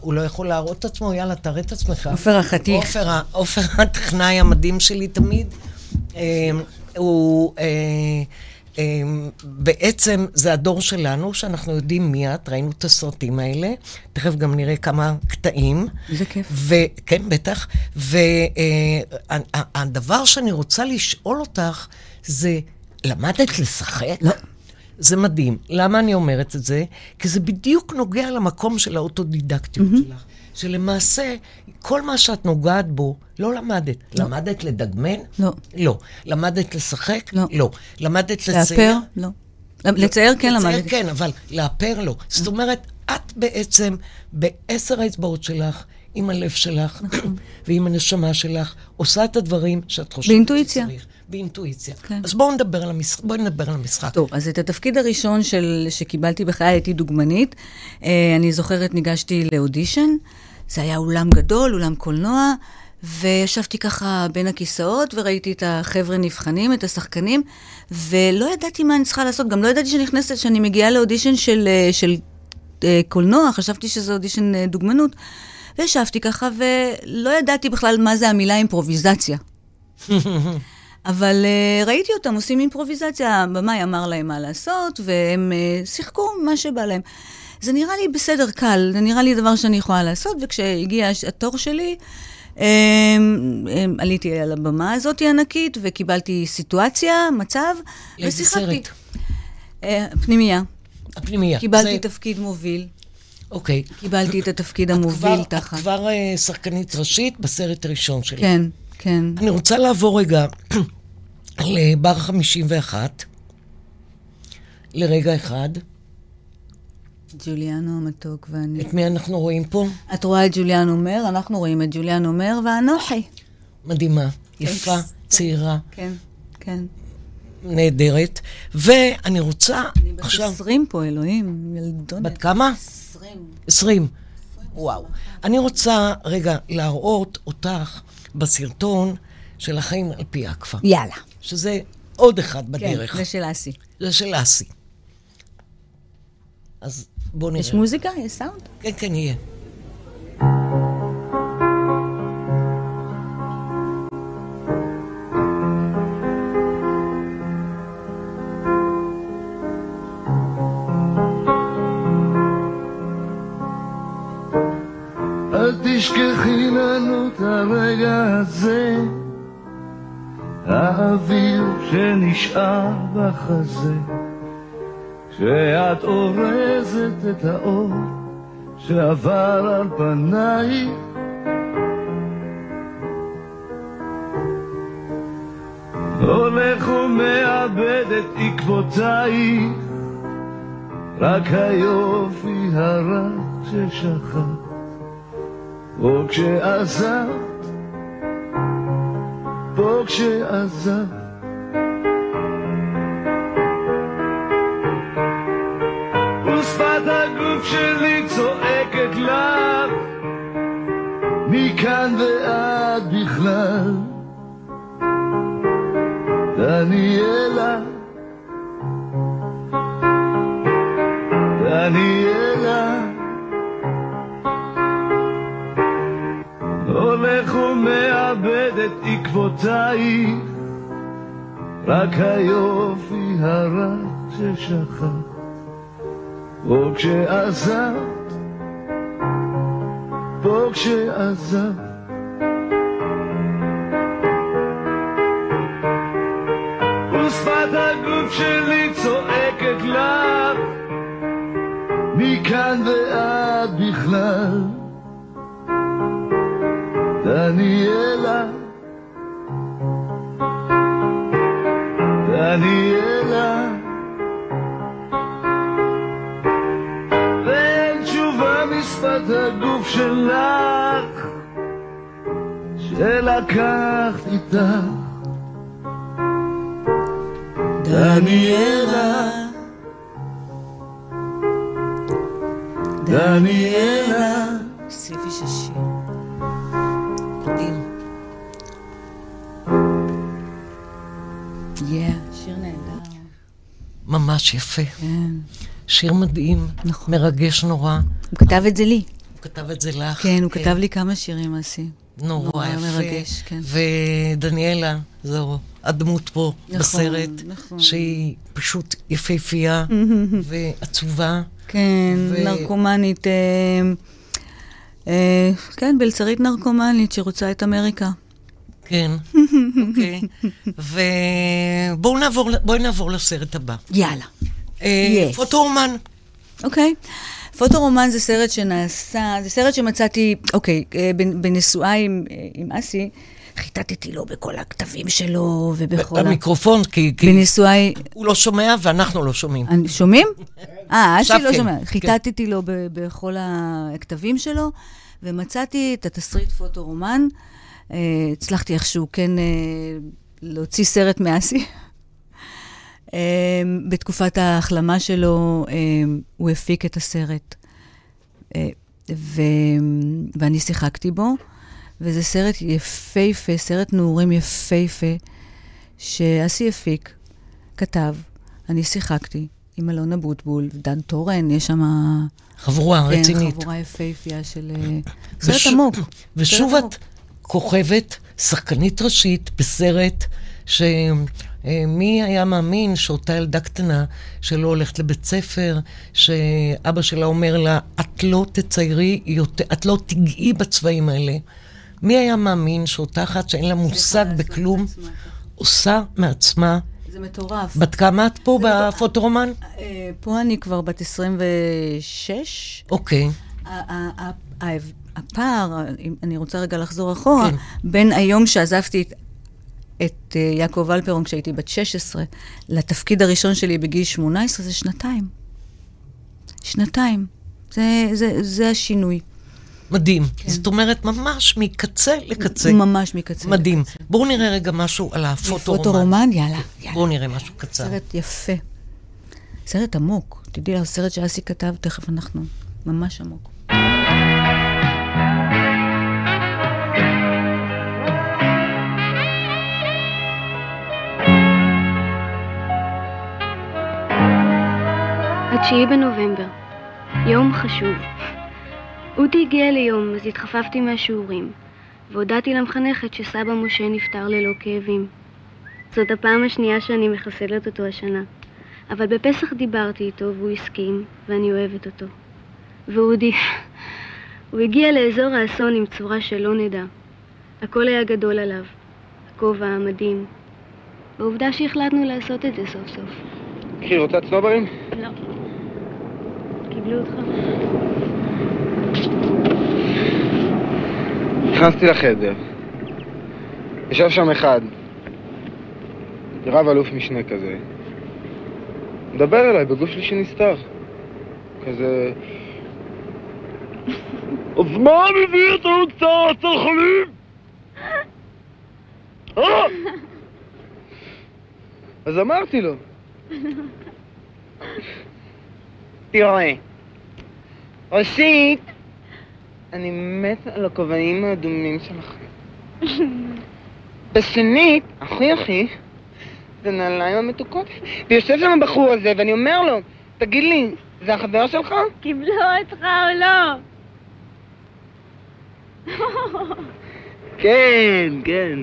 הוא לא יכול להראות את עצמו, יאללה, תראה את עצמך. עופר החתיך. עופר, הטכנאי המדהים שלי תמיד, אה, הוא... אה, אה, בעצם זה הדור שלנו, שאנחנו יודעים מי את, ראינו את הסרטים האלה, תכף גם נראה כמה קטעים. איזה כיף. וכן, בטח. והדבר שאני רוצה לשאול אותך זה, למדת לשחק? לא. זה מדהים. למה אני אומרת את זה? כי זה בדיוק נוגע למקום של האוטודידקטיות mm-hmm. שלך. שלמעשה, כל מה שאת נוגעת בו, לא למדת. לא. למדת לדגמן? לא. לא. למדת לשחק? לא. לא. למדת לצייר? לאפר? לא. לצייר כן לצייר למדתי. כן, אבל לאפר לא. זאת אומרת, את בעצם בעשר האצבעות שלך, עם הלב שלך ועם הנשמה שלך, עושה את הדברים שאת חושבת. שצריך. באינטואיציה. כן. אז בואו נדבר על המשחק. בואי נדבר על המשחק. טוב, אז את התפקיד הראשון של, שקיבלתי בחיי הייתי דוגמנית. אה, אני זוכרת, ניגשתי לאודישן. זה היה אולם גדול, אולם קולנוע, וישבתי ככה בין הכיסאות וראיתי את החבר'ה נבחנים, את השחקנים, ולא ידעתי מה אני צריכה לעשות. גם לא ידעתי שאני נכנסת, שאני מגיעה לאודישן של, אה, של אה, קולנוע, חשבתי שזה אודישן דוגמנות. וישבתי ככה, ולא ידעתי בכלל מה זה המילה אימפרוביזציה. אבל uh, ראיתי אותם עושים אימפרוביזציה, הבמאי אמר להם מה לעשות, והם uh, שיחקו מה שבא להם. זה נראה לי בסדר קל, זה נראה לי דבר שאני יכולה לעשות, וכשהגיע התור שלי, אמ, אמ, עליתי על הבמה הזאת הענקית, וקיבלתי סיטואציה, מצב, ושיחקתי. אה, פנימייה. הפנימייה. קיבלתי זה- תפקיד מוביל. אוקיי. קיבלתי את התפקיד המוביל תחת. את כבר שחקנית ראשית בסרט הראשון שלי. כן, כן. אני רוצה לעבור רגע לבר 51, לרגע אחד. ג'וליאנו המתוק ואני. את מי אנחנו רואים פה? את רואה את ג'וליאן אומר, אנחנו רואים את ג'וליאן אומר ואנוכי. מדהימה, יפה, Thanks. צעירה, כן, כן. נהדרת. ואני רוצה אני בת עכשיו... 20 פה, אלוהים, ילדונת. בת כמה? 20. 20. וואו. אני רוצה רגע להראות אותך בסרטון של החיים על פי אקפה, יאללה. שזה עוד אחד כן, בדרך. זה של אסי. זה של אסי. אז בואו נראה. יש מוזיקה? יש סאונד? כן, כן, יהיה. תשכחי לנו את הרגע הזה, האוויר שנשאר בחזה, כשאת אורזת את האור שעבר על פנייך. הולך ומאבד את עקבותייך, רק היופי הרך ששכח. פה כשעזבת, פה הגוף שלי מכאן ועד בכלל. דניאלה, את עקבותייך, רק היופי הרך ששכח. פה כשעזבת, פה כשעזבת. מכאן ועד בכלל. דניאלה, דניאלה ואין תשובה משפת הגוף שלך שלקחת איתך דניאלה. דניאלה. סעיף 60 ממש יפה. כן. שיר מדהים, נכון. מרגש נורא. הוא כתב את זה לי. הוא כתב את זה לך. כן, הוא כתב לי כמה שירים, אסי. נורא נורא יפה. מרגש, כן. ודניאלה, זו הדמות פה נכון, בסרט, נכון. שהיא פשוט יפהפייה ועצובה. כן, ו- נרקומנית, אה, אה, כן, בלצרית נרקומנית שרוצה את אמריקה. כן, אוקיי. ובואו נעבור, לסרט הבא. יאללה. אה, Yes. פוטו-אומן. אוקיי. פוטורומן זה סרט שנעשה, זה סרט שמצאתי, אוקיי, אה, בנ- בנשואה עם, אה, עם אסי, חיטטתי לו בכל הכתבים שלו ובכל ה... המיקרופון, כי כי בנישואי... הוא לא שומע ואנחנו לא שומעים. שומעים? אה, עכשיו לא כן, שומע. כן. חיטטתי לו ב- בכל הכתבים שלו, ומצאתי את התסריט פוטורומן. אה, הצלחתי איכשהו כן אה, להוציא סרט מאסי. אה, בתקופת ההחלמה שלו, הוא הפיק את הסרט, ו... ואני שיחקתי בו, וזה סרט יפהפה, סרט נעורים יפהפה, שאסי הפיק, כתב, אני שיחקתי עם אלון אבוטבול, דן תורן, יש שם... חבורה כן, רצינית. חבורה יפהפייה של... אה, סרט ושוב- עמוק. ושוב את. כוכבת, שחקנית ראשית בסרט שמי היה מאמין שאותה ילדה קטנה שלא הולכת לבית ספר, שאבא שלה אומר לה, את לא תציירי יותר, את לא תיגעי בצבעים האלה. מי היה מאמין שאותה אחת שאין לה מושג בכלום, עושה מעצמה... זה מטורף. בת כמה את פה בפוטורומן? אה, פה אני כבר בת 26. אוקיי. הפער, אם אני רוצה רגע לחזור אחורה, כן. בין היום שעזבתי את, את אה, יעקב אלפרון כשהייתי בת 16, לתפקיד הראשון שלי בגיל 18, זה שנתיים. שנתיים. זה, זה, זה השינוי. מדהים. זאת אומרת, ממש מקצה לקצה. ממש מקצה. מדהים. לקצה. בואו נראה רגע משהו על הפוטורומן. פוטורומן, יאללה, יאללה. בואו נראה משהו קצר. סרט יפה. סרט עמוק. תדעי, הסרט שאסי כתב, תכף אנחנו. ממש עמוק. התשיעי בנובמבר, יום חשוב. אודי הגיע ליום, אז התחפפתי מהשיעורים, והודעתי למחנכת שסבא משה נפטר ללא כאבים. זאת הפעם השנייה שאני מחסלת אותו השנה, אבל בפסח דיברתי איתו והוא הסכים, ואני אוהבת אותו. ואודי, הוא הגיע לאזור האסון עם צורה שלא נדע. הכל היה גדול עליו, הכובע המדהים. והעובדה שהחלטנו לעשות את זה סוף סוף. קחי, רוצה צנוברים? לא. קיבלו אותך? נכנסתי לחדר. ישב שם אחד, רב אלוף משנה כזה, מדבר אליי בגוף שלישי נסתר. כזה... אז מה מביא אותנו קצת הצרכנים? אה? אז אמרתי לו. תראה, ראשית, אני מת על הכובעים האדומים שלכם. בשנית, אחי אחי, זה נעליים המתוקות. ויושב שם הבחור הזה, ואני אומר לו, תגיד לי, זה החבר שלך? קיבלו אותך או לא? כן, כן.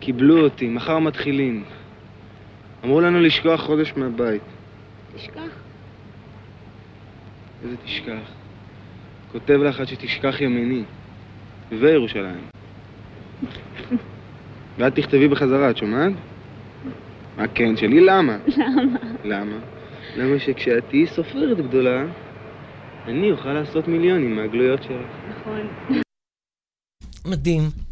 קיבלו אותי, מחר מתחילים. אמרו לנו לשכוח חודש מהבית. תשכח. איזה תשכח? כותב לך עד שתשכח ימיני. וירושלים. ואת תכתבי בחזרה, את שומעת? מה כן שלי? למה? למה? למה? למה שכשאת תהיי סופרת גדולה, אני אוכל לעשות מיליונים מהגלויות שלך. נכון. מדהים.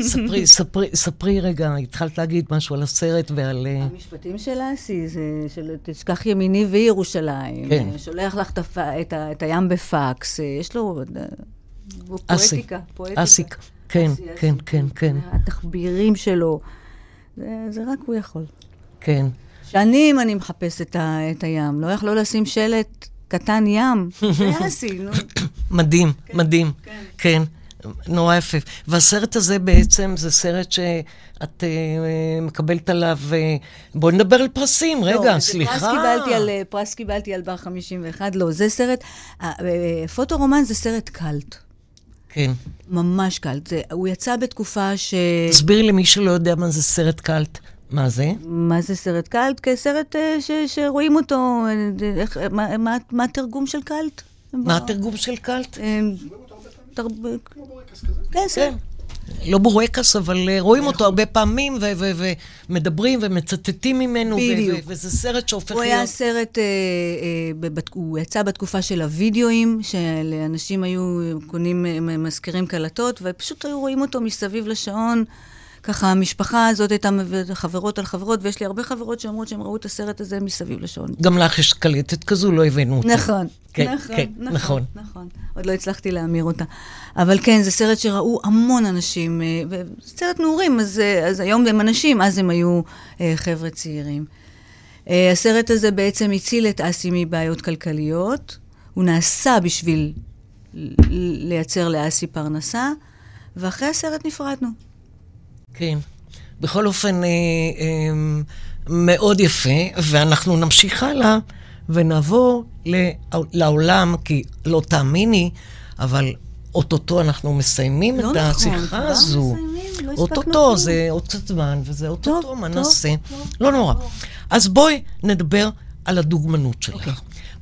ספרי, ספרי, ספרי רגע, התחלת להגיד משהו על הסרט ועל... אה, המשפטים של אסי זה של תשכח ימיני וירושלים. כן. שולח לך את הפ- את ה- את הים בפקס. אה, יש לו... אה, הוא אסי. פואטיקה. פואטיקה. אסיק, כן, אסי, אסי, כן, כן, כן, התחבירים שלו. זה, זה רק הוא יכול. כן. שנים אני מחפשת את, ה, את הים. לא יכלו לשים שלט קטן ים. זה אסי, נו. מדהים, מדהים. כן. נורא יפה. והסרט הזה בעצם זה סרט שאת אה, מקבלת עליו... אה, בואי נדבר על פרסים, רגע, לא, זה סליחה. פרס קיבלתי על, אה, פרס קיבלתי על בר 51, לא, זה סרט, פוטורומן זה סרט קאלט. כן. ממש קאלט. זה, הוא יצא בתקופה ש... תסבירי למי שלא יודע מה זה סרט קאלט. מה זה? מה זה סרט קאלט? כסרט ש, שרואים אותו, איך, מה, מה, מה התרגום של קאלט? מה התרגום של קאלט? תרב... כן, סרט. לא בורקס, אבל אה, רואים אותו הרבה פעמים, ומדברים ומצטטים ממנו, וזה סרט שהופך הוא היה להיות... סרט, אה, אה, הוא יצא בתקופה של הווידאוים, שאנשים היו קונים, מזכירים קלטות, ופשוט היו רואים אותו מסביב לשעון. ככה המשפחה הזאת הייתה חברות על חברות, ויש לי הרבה חברות שאומרות שהם ראו את הסרט הזה מסביב לשעון. גם לך יש קלטת כזו, לא הבאנו אותה. נכון, כן, נכון, כן, נכון, נכון. נכון. עוד לא הצלחתי להמיר אותה. אבל כן, זה סרט שראו המון אנשים, אה, וסרט נעורים, אז, אה, אז היום הם אנשים, אז הם היו אה, חבר'ה צעירים. הסרט הזה בעצם הציל את אסי מבעיות כלכליות. הוא נעשה בשביל לייצר לאסי פרנסה, ואחרי הסרט נפרדנו. כן. בכל אופן, אה, אה, מאוד יפה, ואנחנו נמשיך הלאה ונעבור לעו- לעולם, כי לא תאמיני, אבל אוטוטו אנחנו מסיימים לא את נכון, השיחה כבר הזו. לא אוטוטו, כלום. זה עוד קצת זמן, וזה אוטוטו, מה נעשה? לא נורא. אז בואי נדבר על הדוגמנות שלך. אוקיי.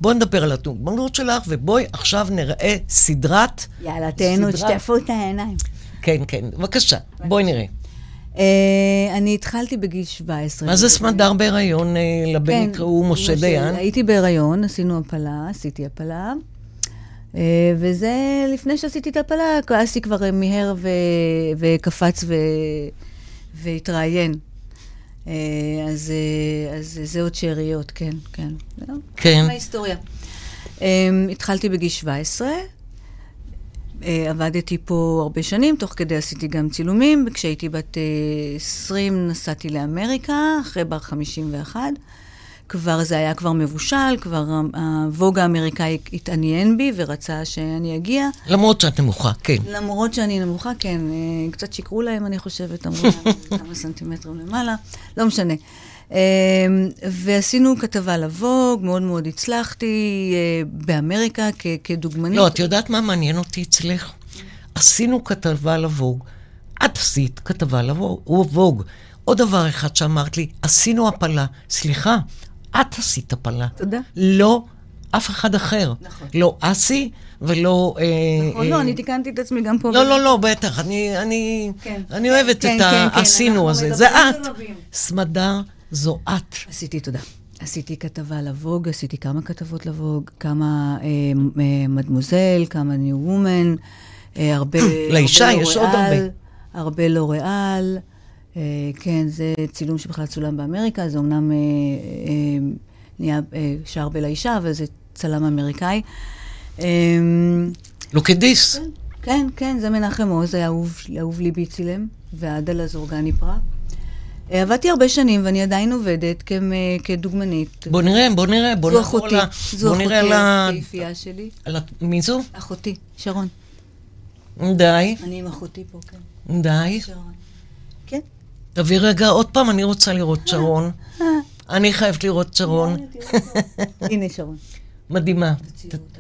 בואי נדבר על הדוגמנות שלך, ובואי עכשיו נראה סדרת... יאללה, תהנו, סדרת- תשטפו את העיניים. כן, כן, בבקשה, בואי נראה. אה, אני התחלתי בגיל 17. מה זה סמדר בהיריון? אה, לבן כן, יקראו משה דיין? הייתי בהיריון, עשינו הפלה, עשיתי הפלה. אה, וזה לפני שעשיתי את ההפלה, אסי כבר מיהר ו... וקפץ ו... והתראיין. אז, אז זה עוד שאריות, כן, כן. כן. מההיסטוריה. אה, התחלתי בגיל 17, אה, עבדתי פה הרבה שנים, תוך כדי עשיתי גם צילומים. כשהייתי בת אה, 20 נסעתי לאמריקה, אחרי בר 51. כבר זה היה כבר מבושל, כבר הווג האמריקאי התעניין בי ורצה שאני אגיע. למרות שאת נמוכה, כן. למרות שאני נמוכה, כן, אה, קצת שיקרו להם, אני חושבת, אמרו להם כמה סנטימטרים למעלה, לא משנה. אה, ועשינו כתבה לווג, מאוד מאוד הצלחתי אה, באמריקה כ- כדוגמנית. לא, את יודעת מה מעניין אותי אצלך? עשינו כתבה לווג. את עשית כתבה לווג. עוד דבר אחד שאמרת לי, עשינו הפלה. סליחה, את עשית הפלה. תודה. לא אף אחד אחר. נכון. לא אסי ולא... אה, נכון, אה, לא, אני תיקנתי את עצמי גם פה. לא, לא, לא, בטח, אני, אני, כן. אני אוהבת כן, את כן, כן, העשינו אנחנו הזה. זה את. סמדר זו את. עשיתי, תודה. עשיתי כתבה לווג, עשיתי כמה כתבות לווג, כמה אה, אה, מדמוזל, כמה ניו וומן, אה, הרבה... לאישה הרבה יש עוד לוריאל, הרבה. הרבה לוריאל. אה, כן, זה צילום שבכלל צולם באמריקה, זה אומנם אה, אה, נהיה אה, שער בלאישה, אבל זה צלם אמריקאי. אה, לוקדיס. כן, כן, זה מנחם עוז, היה אהוב, ליבי צילם, ועדלה זורגני פראג. אה, עבדתי הרבה שנים, ואני עדיין עובדת כמ- כדוגמנית. בוא נראה, בוא נראה, בוא זו נעבור אחותי. זו אחותי נראה על ה... היפהפייה שלי. מי זו? אחותי, שרון. די, אני עם אחותי פה, כן. די. שרון. כן. תביא רגע עוד פעם, אני רוצה לראות שרון. אני חייבת לראות שרון. הנה שרון. מדהימה.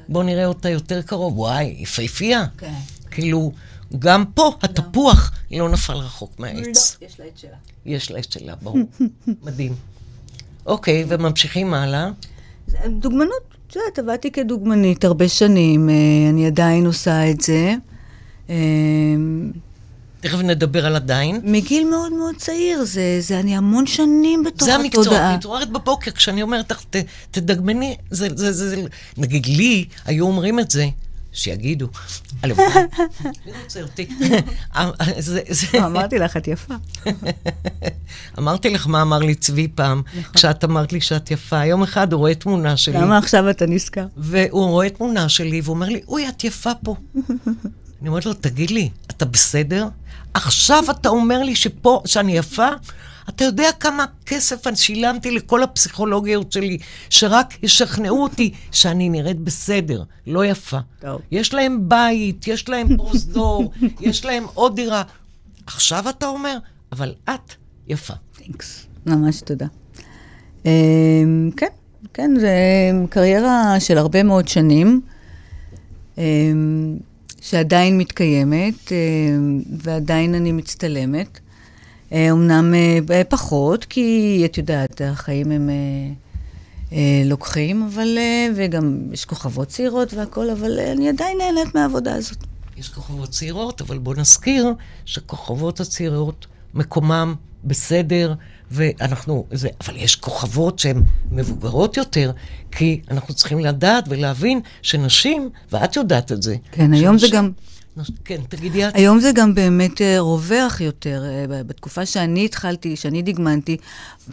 בוא נראה אותה יותר קרוב. וואי, יפהפייה. כן. כאילו, גם פה התפוח לא נפל רחוק מהעץ. לא, יש לה את שלה. יש לה את שלה, ברור. מדהים. אוקיי, וממשיכים הלאה. דוגמנות, את יודעת, עבדתי כדוגמנית הרבה שנים, אה, אני עדיין עושה את זה. אה, תכף נדבר על עדיין. מגיל מאוד מאוד צעיר, זה, זה אני המון שנים בתוך זה המקצוע, התודעה. מתעוררת בבוקר, כשאני אומרת לך, תדגמני, זה, זה, זה, זה, נגיד לי, היו אומרים את זה, שיגידו. הלוואי, מי רוצה אותי? אה, זה- זה- לא, אמרתי לך, את יפה. אמרתי לך מה אמר לי צבי פעם, כשאת אמרת לי שאת יפה. יום אחד הוא רואה תמונה שלי, למה עכשיו אתה נזכר? והוא רואה תמונה שלי, והוא אומר לי, אוי, את יפה פה. אני אומרת לו, תגיד לי, אתה בסדר? עכשיו אתה אומר לי שפה, שאני יפה? אתה יודע כמה כסף אני שילמתי לכל הפסיכולוגיות שלי, שרק ישכנעו אותי שאני נראית בסדר, לא יפה. טוב. יש להם בית, יש להם פרוזדור, יש להם עוד דירה. עכשיו אתה אומר, אבל את יפה. תנקס. ממש תודה. אמ, כן, כן, זה קריירה של הרבה מאוד שנים, אמ, שעדיין מתקיימת, אמ, ועדיין אני מצטלמת. אה, אמנם אה, פחות, כי את יודעת, החיים הם אה, אה, לוקחים, אבל, אה, וגם יש כוכבות צעירות והכול, אבל אה, אני עדיין נהנית מהעבודה הזאת. יש כוכבות צעירות, אבל בוא נזכיר שכוכבות הצעירות, מקומם בסדר, ואנחנו, זה, אבל יש כוכבות שהן מבוגרות יותר, כי אנחנו צריכים לדעת ולהבין שנשים, ואת יודעת את זה. כן, היום זה שנשים- גם... כן, תגידי את. היום זה גם באמת אה, רווח יותר. אה, בתקופה שאני התחלתי, שאני דגמנתי,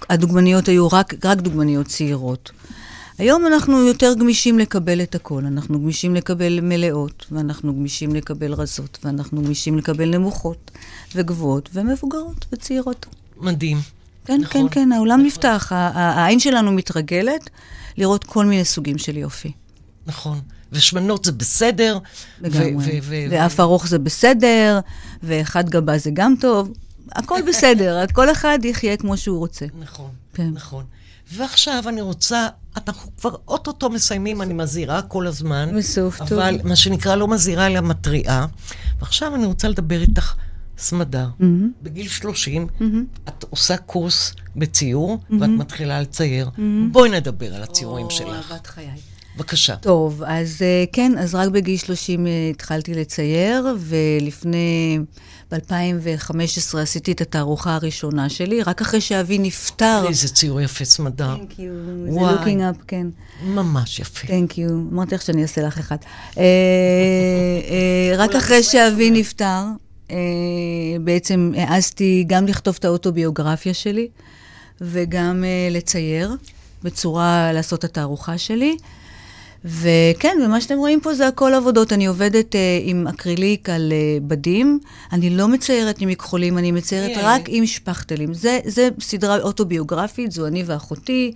הדוגמניות היו רק, רק דוגמניות צעירות. היום אנחנו יותר גמישים לקבל את הכל. אנחנו גמישים לקבל מלאות, ואנחנו גמישים לקבל רזות, ואנחנו גמישים לקבל נמוכות, וגבוהות, ומבוגרות, וצעירות. מדהים. כן, נכון, כן, כן, העולם נפתח. ה- ה- העין שלנו מתרגלת לראות כל מיני סוגים של יופי. נכון. ושמנות זה בסדר. לגמרי. ואף ארוך זה בסדר, ואחד גבה זה גם טוב. הכל בסדר, כל אחד יחיה כמו שהוא רוצה. נכון, כן. נכון. ועכשיו אני רוצה, אנחנו כבר אוטוטו מסיימים, אני מזהירה כל הזמן. בסוף, טוב. אבל מה שנקרא לא מזהירה אלא מתריעה. ועכשיו אני רוצה לדבר איתך, סמדר. בגיל 30, את עושה קורס בציור, ואת מתחילה לצייר. בואי נדבר על הציורים או, שלך. אהבת חיי. בבקשה. טוב, אז אה, כן, אז רק בגיל 30 אה, התחלתי לצייר, ולפני, ב-2015 עשיתי את התערוכה הראשונה שלי, רק אחרי שאבי נפטר. איזה ציור יפה, סמדר. Thank you, זה looking up, כן. ממש יפה. Thank you. אמרתי לך שאני אעשה לך אחד. אה, רק אחרי שאבי נפטר, בעצם העזתי גם לכתוב את האוטוביוגרפיה שלי, וגם לצייר, בצורה לעשות את התערוכה שלי. וכן, ומה שאתם רואים פה זה הכל עבודות. אני עובדת אה, עם אקריליק על אה, בדים. אני לא מציירת עם מכחולים, אני מציירת כן. רק עם שפכטלים. זה, זה סדרה אוטוביוגרפית, זו אני ואחותי.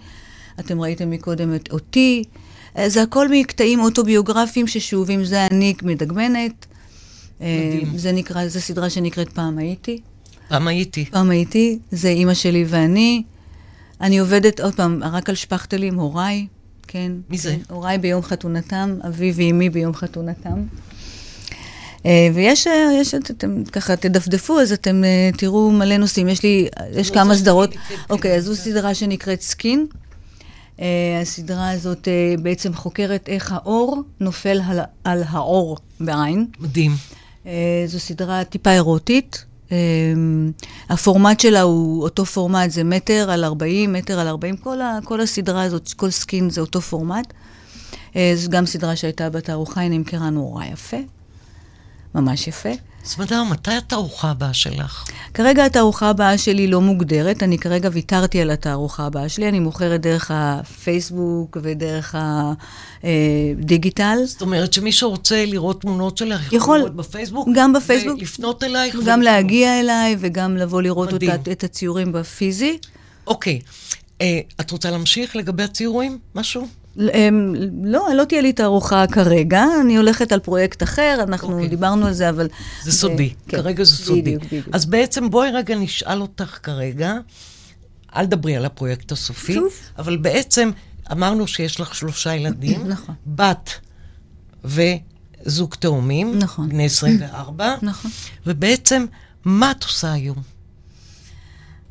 אתם ראיתם מקודם את אותי. אה, זה הכל מקטעים אוטוביוגרפיים ששאובים, זה אני מדגמנת. אה, מדהים. זה נקרא, זו סדרה שנקראת פעם הייתי. פעם הייתי. פעם הייתי, זה אימא שלי ואני. אני עובדת, עוד פעם, רק על שפכטלים, הוריי, כן. מי זה? כן, הוריי ביום חתונתם, אבי ואימי ביום חתונתם. אה, ויש, אה, יש, אתם ככה תדפדפו, אז אתם אה, תראו מלא נושאים. יש לי, יש כמה סדרות. אוקיי, אז זו סדרה שנקראת Skin. הסדרה הזאת בעצם חוקרת איך האור נופל על, על האור בעין. מדהים. זו סדרה טיפה אירוטית. אה, הפורמט שלה הוא אותו פורמט, זה מטר על 40, מטר על 40, כל, ה, כל הסדרה הזאת, כל Skin זה אותו פורמט. אה, זו גם סדרה שהייתה בתערוכה, היא נמכרה נורא יפה, ממש יפה. סמדר, מתי התערוכה הבאה שלך? כרגע התערוכה הבאה שלי לא מוגדרת, אני כרגע ויתרתי על התערוכה הבאה שלי, אני מוכרת דרך הפייסבוק ודרך הדיגיטל. זאת אומרת שמישהו רוצה לראות תמונות שלך, יכול יכול, לראות בפייסבוק? גם בפייסבוק. ולפנות אלייך? גם ו- להגיע אליי וגם לבוא לראות מדהים. אותה, את הציורים בפיזי. אוקיי. אה, את רוצה להמשיך לגבי הציורים? משהו? לא, לא תהיה לי תערוכה כרגע, אני הולכת על פרויקט אחר, אנחנו אוקיי. דיברנו על זה, אבל... זה סודי, כן, כרגע זה סודי. בדיוק, בדיוק. אז בעצם בואי רגע נשאל אותך כרגע, אל דברי על הפרויקט הסופי, שוב. אבל בעצם אמרנו שיש לך שלושה ילדים, נכון. בת וזוג תאומים, נכון. בני 24, נכון. ובעצם, מה את עושה היום?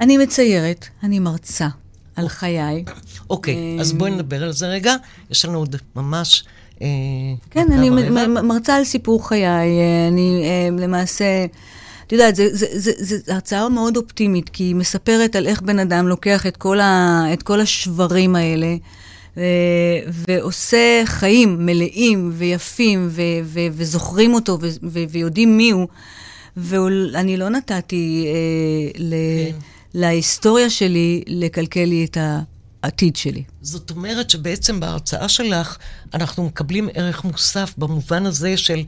אני מציירת, אני מרצה על חיי. אוקיי, אז בואי נדבר על זה רגע, יש לנו עוד ממש... אה, כן, אני מרצה על סיפור חיי, אה, אני אה, למעשה, את יודעת, זו הרצאה מאוד אופטימית, כי היא מספרת על איך בן אדם לוקח את כל, ה, את כל השברים האלה, אה, ועושה חיים מלאים ויפים, ו, ו, וזוכרים אותו, ו, ו, ויודעים מי הוא. ואני לא נתתי אה, ל, כן. להיסטוריה שלי לקלקל לי את העתיד שלי. זאת אומרת שבעצם בהרצאה שלך אנחנו מקבלים ערך מוסף במובן הזה של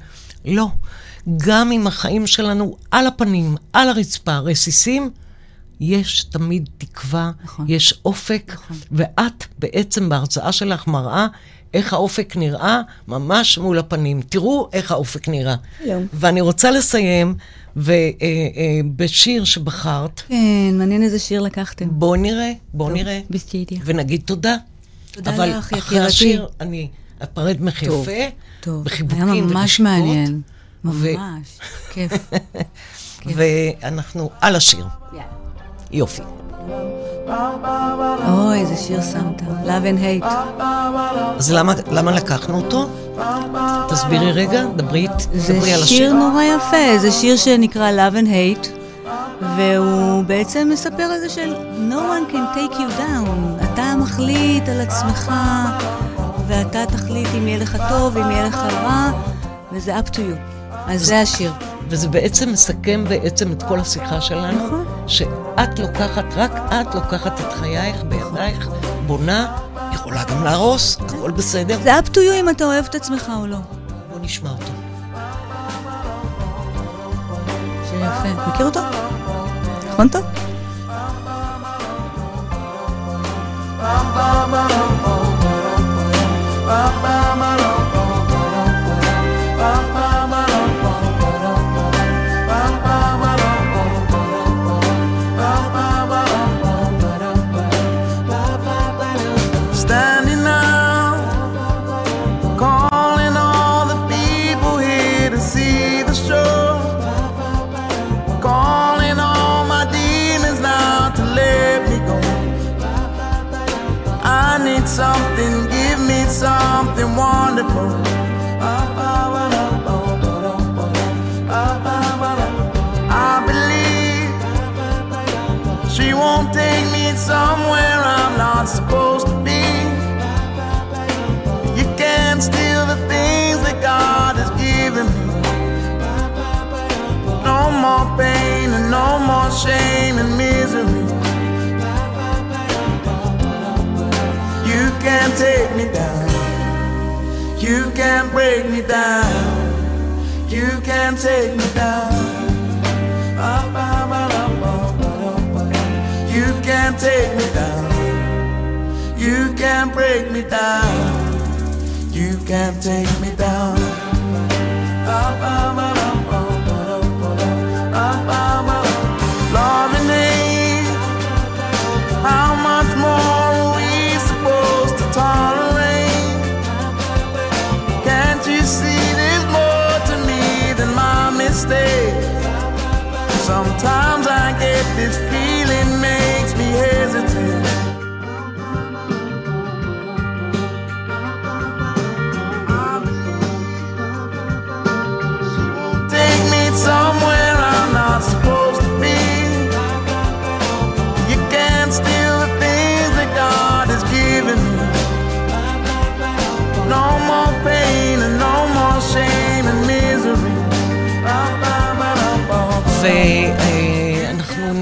לא, גם אם החיים שלנו על הפנים, על הרצפה, רסיסים, יש תמיד תקווה, נכון. יש אופק, נכון. ואת בעצם בהרצאה שלך מראה איך האופק נראה ממש מול הפנים. תראו איך האופק נראה. שלום. ואני רוצה לסיים ובשיר שבחרת, כן, מעניין איזה שיר לקחתם. בואו נראה, בואו נראה. בסטדיה. ונגיד תודה. תודה אבל לך, אחרי יקירתי. השיר אני אפרד ממך טוב, טוב, בחיבוקים היה ממש מעניין. ו- ממש, כיף. ואנחנו על השיר. יופי. אוי, איזה שיר שמת. Love and hate. אז למה, למה לקחנו אותו? תסבירי רגע, דברי, זה דברי על שיר השיר. נורא יפה, זה שיר שנקרא Love and hate, והוא בעצם מספר על זה של No one can take you down. אתה מחליט על עצמך, ואתה תחליט אם יהיה לך טוב, אם יהיה לך רע, וזה up to you. אז זה השיר. וזה בעצם מסכם בעצם את כל השיחה שלנו, נכון. שאת לוקחת, רק את לוקחת את חייך בידייך, בונה, יכולה גם להרוס, הכל בסדר. זה up to you אם אתה אוהב את עצמך או לא. בוא נשמע אותו. שיר יפה. מכיר אותו? נכון טוב? Standing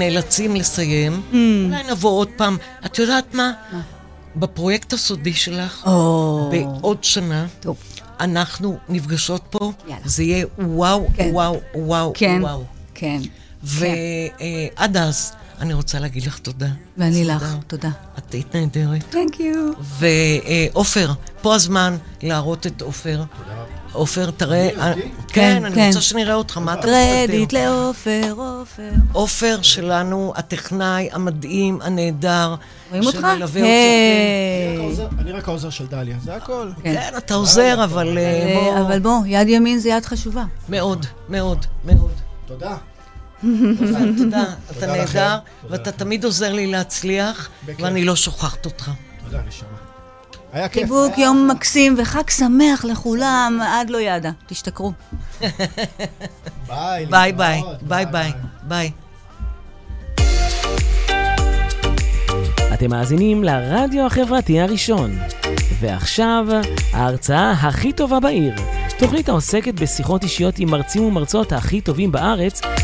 נאלצים לסיים. אולי נבוא עוד פעם. את יודעת מה? בפרויקט הסודי שלך, או, בעוד שנה, טוב. אנחנו נפגשות פה, יאללה. זה יהיה וואו, כן. וואו, וואו, כן, וואו. כן. ועד אז, אני רוצה להגיד לך תודה. ואני תודה. לך, תודה. את היית נהדרת. תנק יו. ועופר, פה הזמן להראות את עופר. עופר, תראה... אותי? כן, כן, אני כן. רוצה שנראה אותך, מה אתה קרדיט מסתתר? לעופר, עופר. עופר שלנו, הטכנאי המדהים, הנהדר. רואים אותך? היי. אני רק העוזר של דליה, זה הכל. כן, כן, אתה עוזר, אבל אה, אה, בוא... אבל בוא, יד ימין זה יד חשובה. מאוד, מאוד, מאוד. תודה. תודה. אתה. נהדר, ואתה. תמיד עוזר לי להצליח. ואני לא שוכחת אותך. תודה, נשמה. היה כיף. חיבוק, היה- יום מקסים וחג שמח לכולם, עד לא ידע. תשתכרו. ביי. ביי ביי. ביי ביי, ביי. אתם מאזינים לרדיו החברתי הראשון. ועכשיו, ההרצאה הכי טובה בעיר. תוכנית העוסקת בשיחות אישיות עם מרצים ומרצות הכי טובים בארץ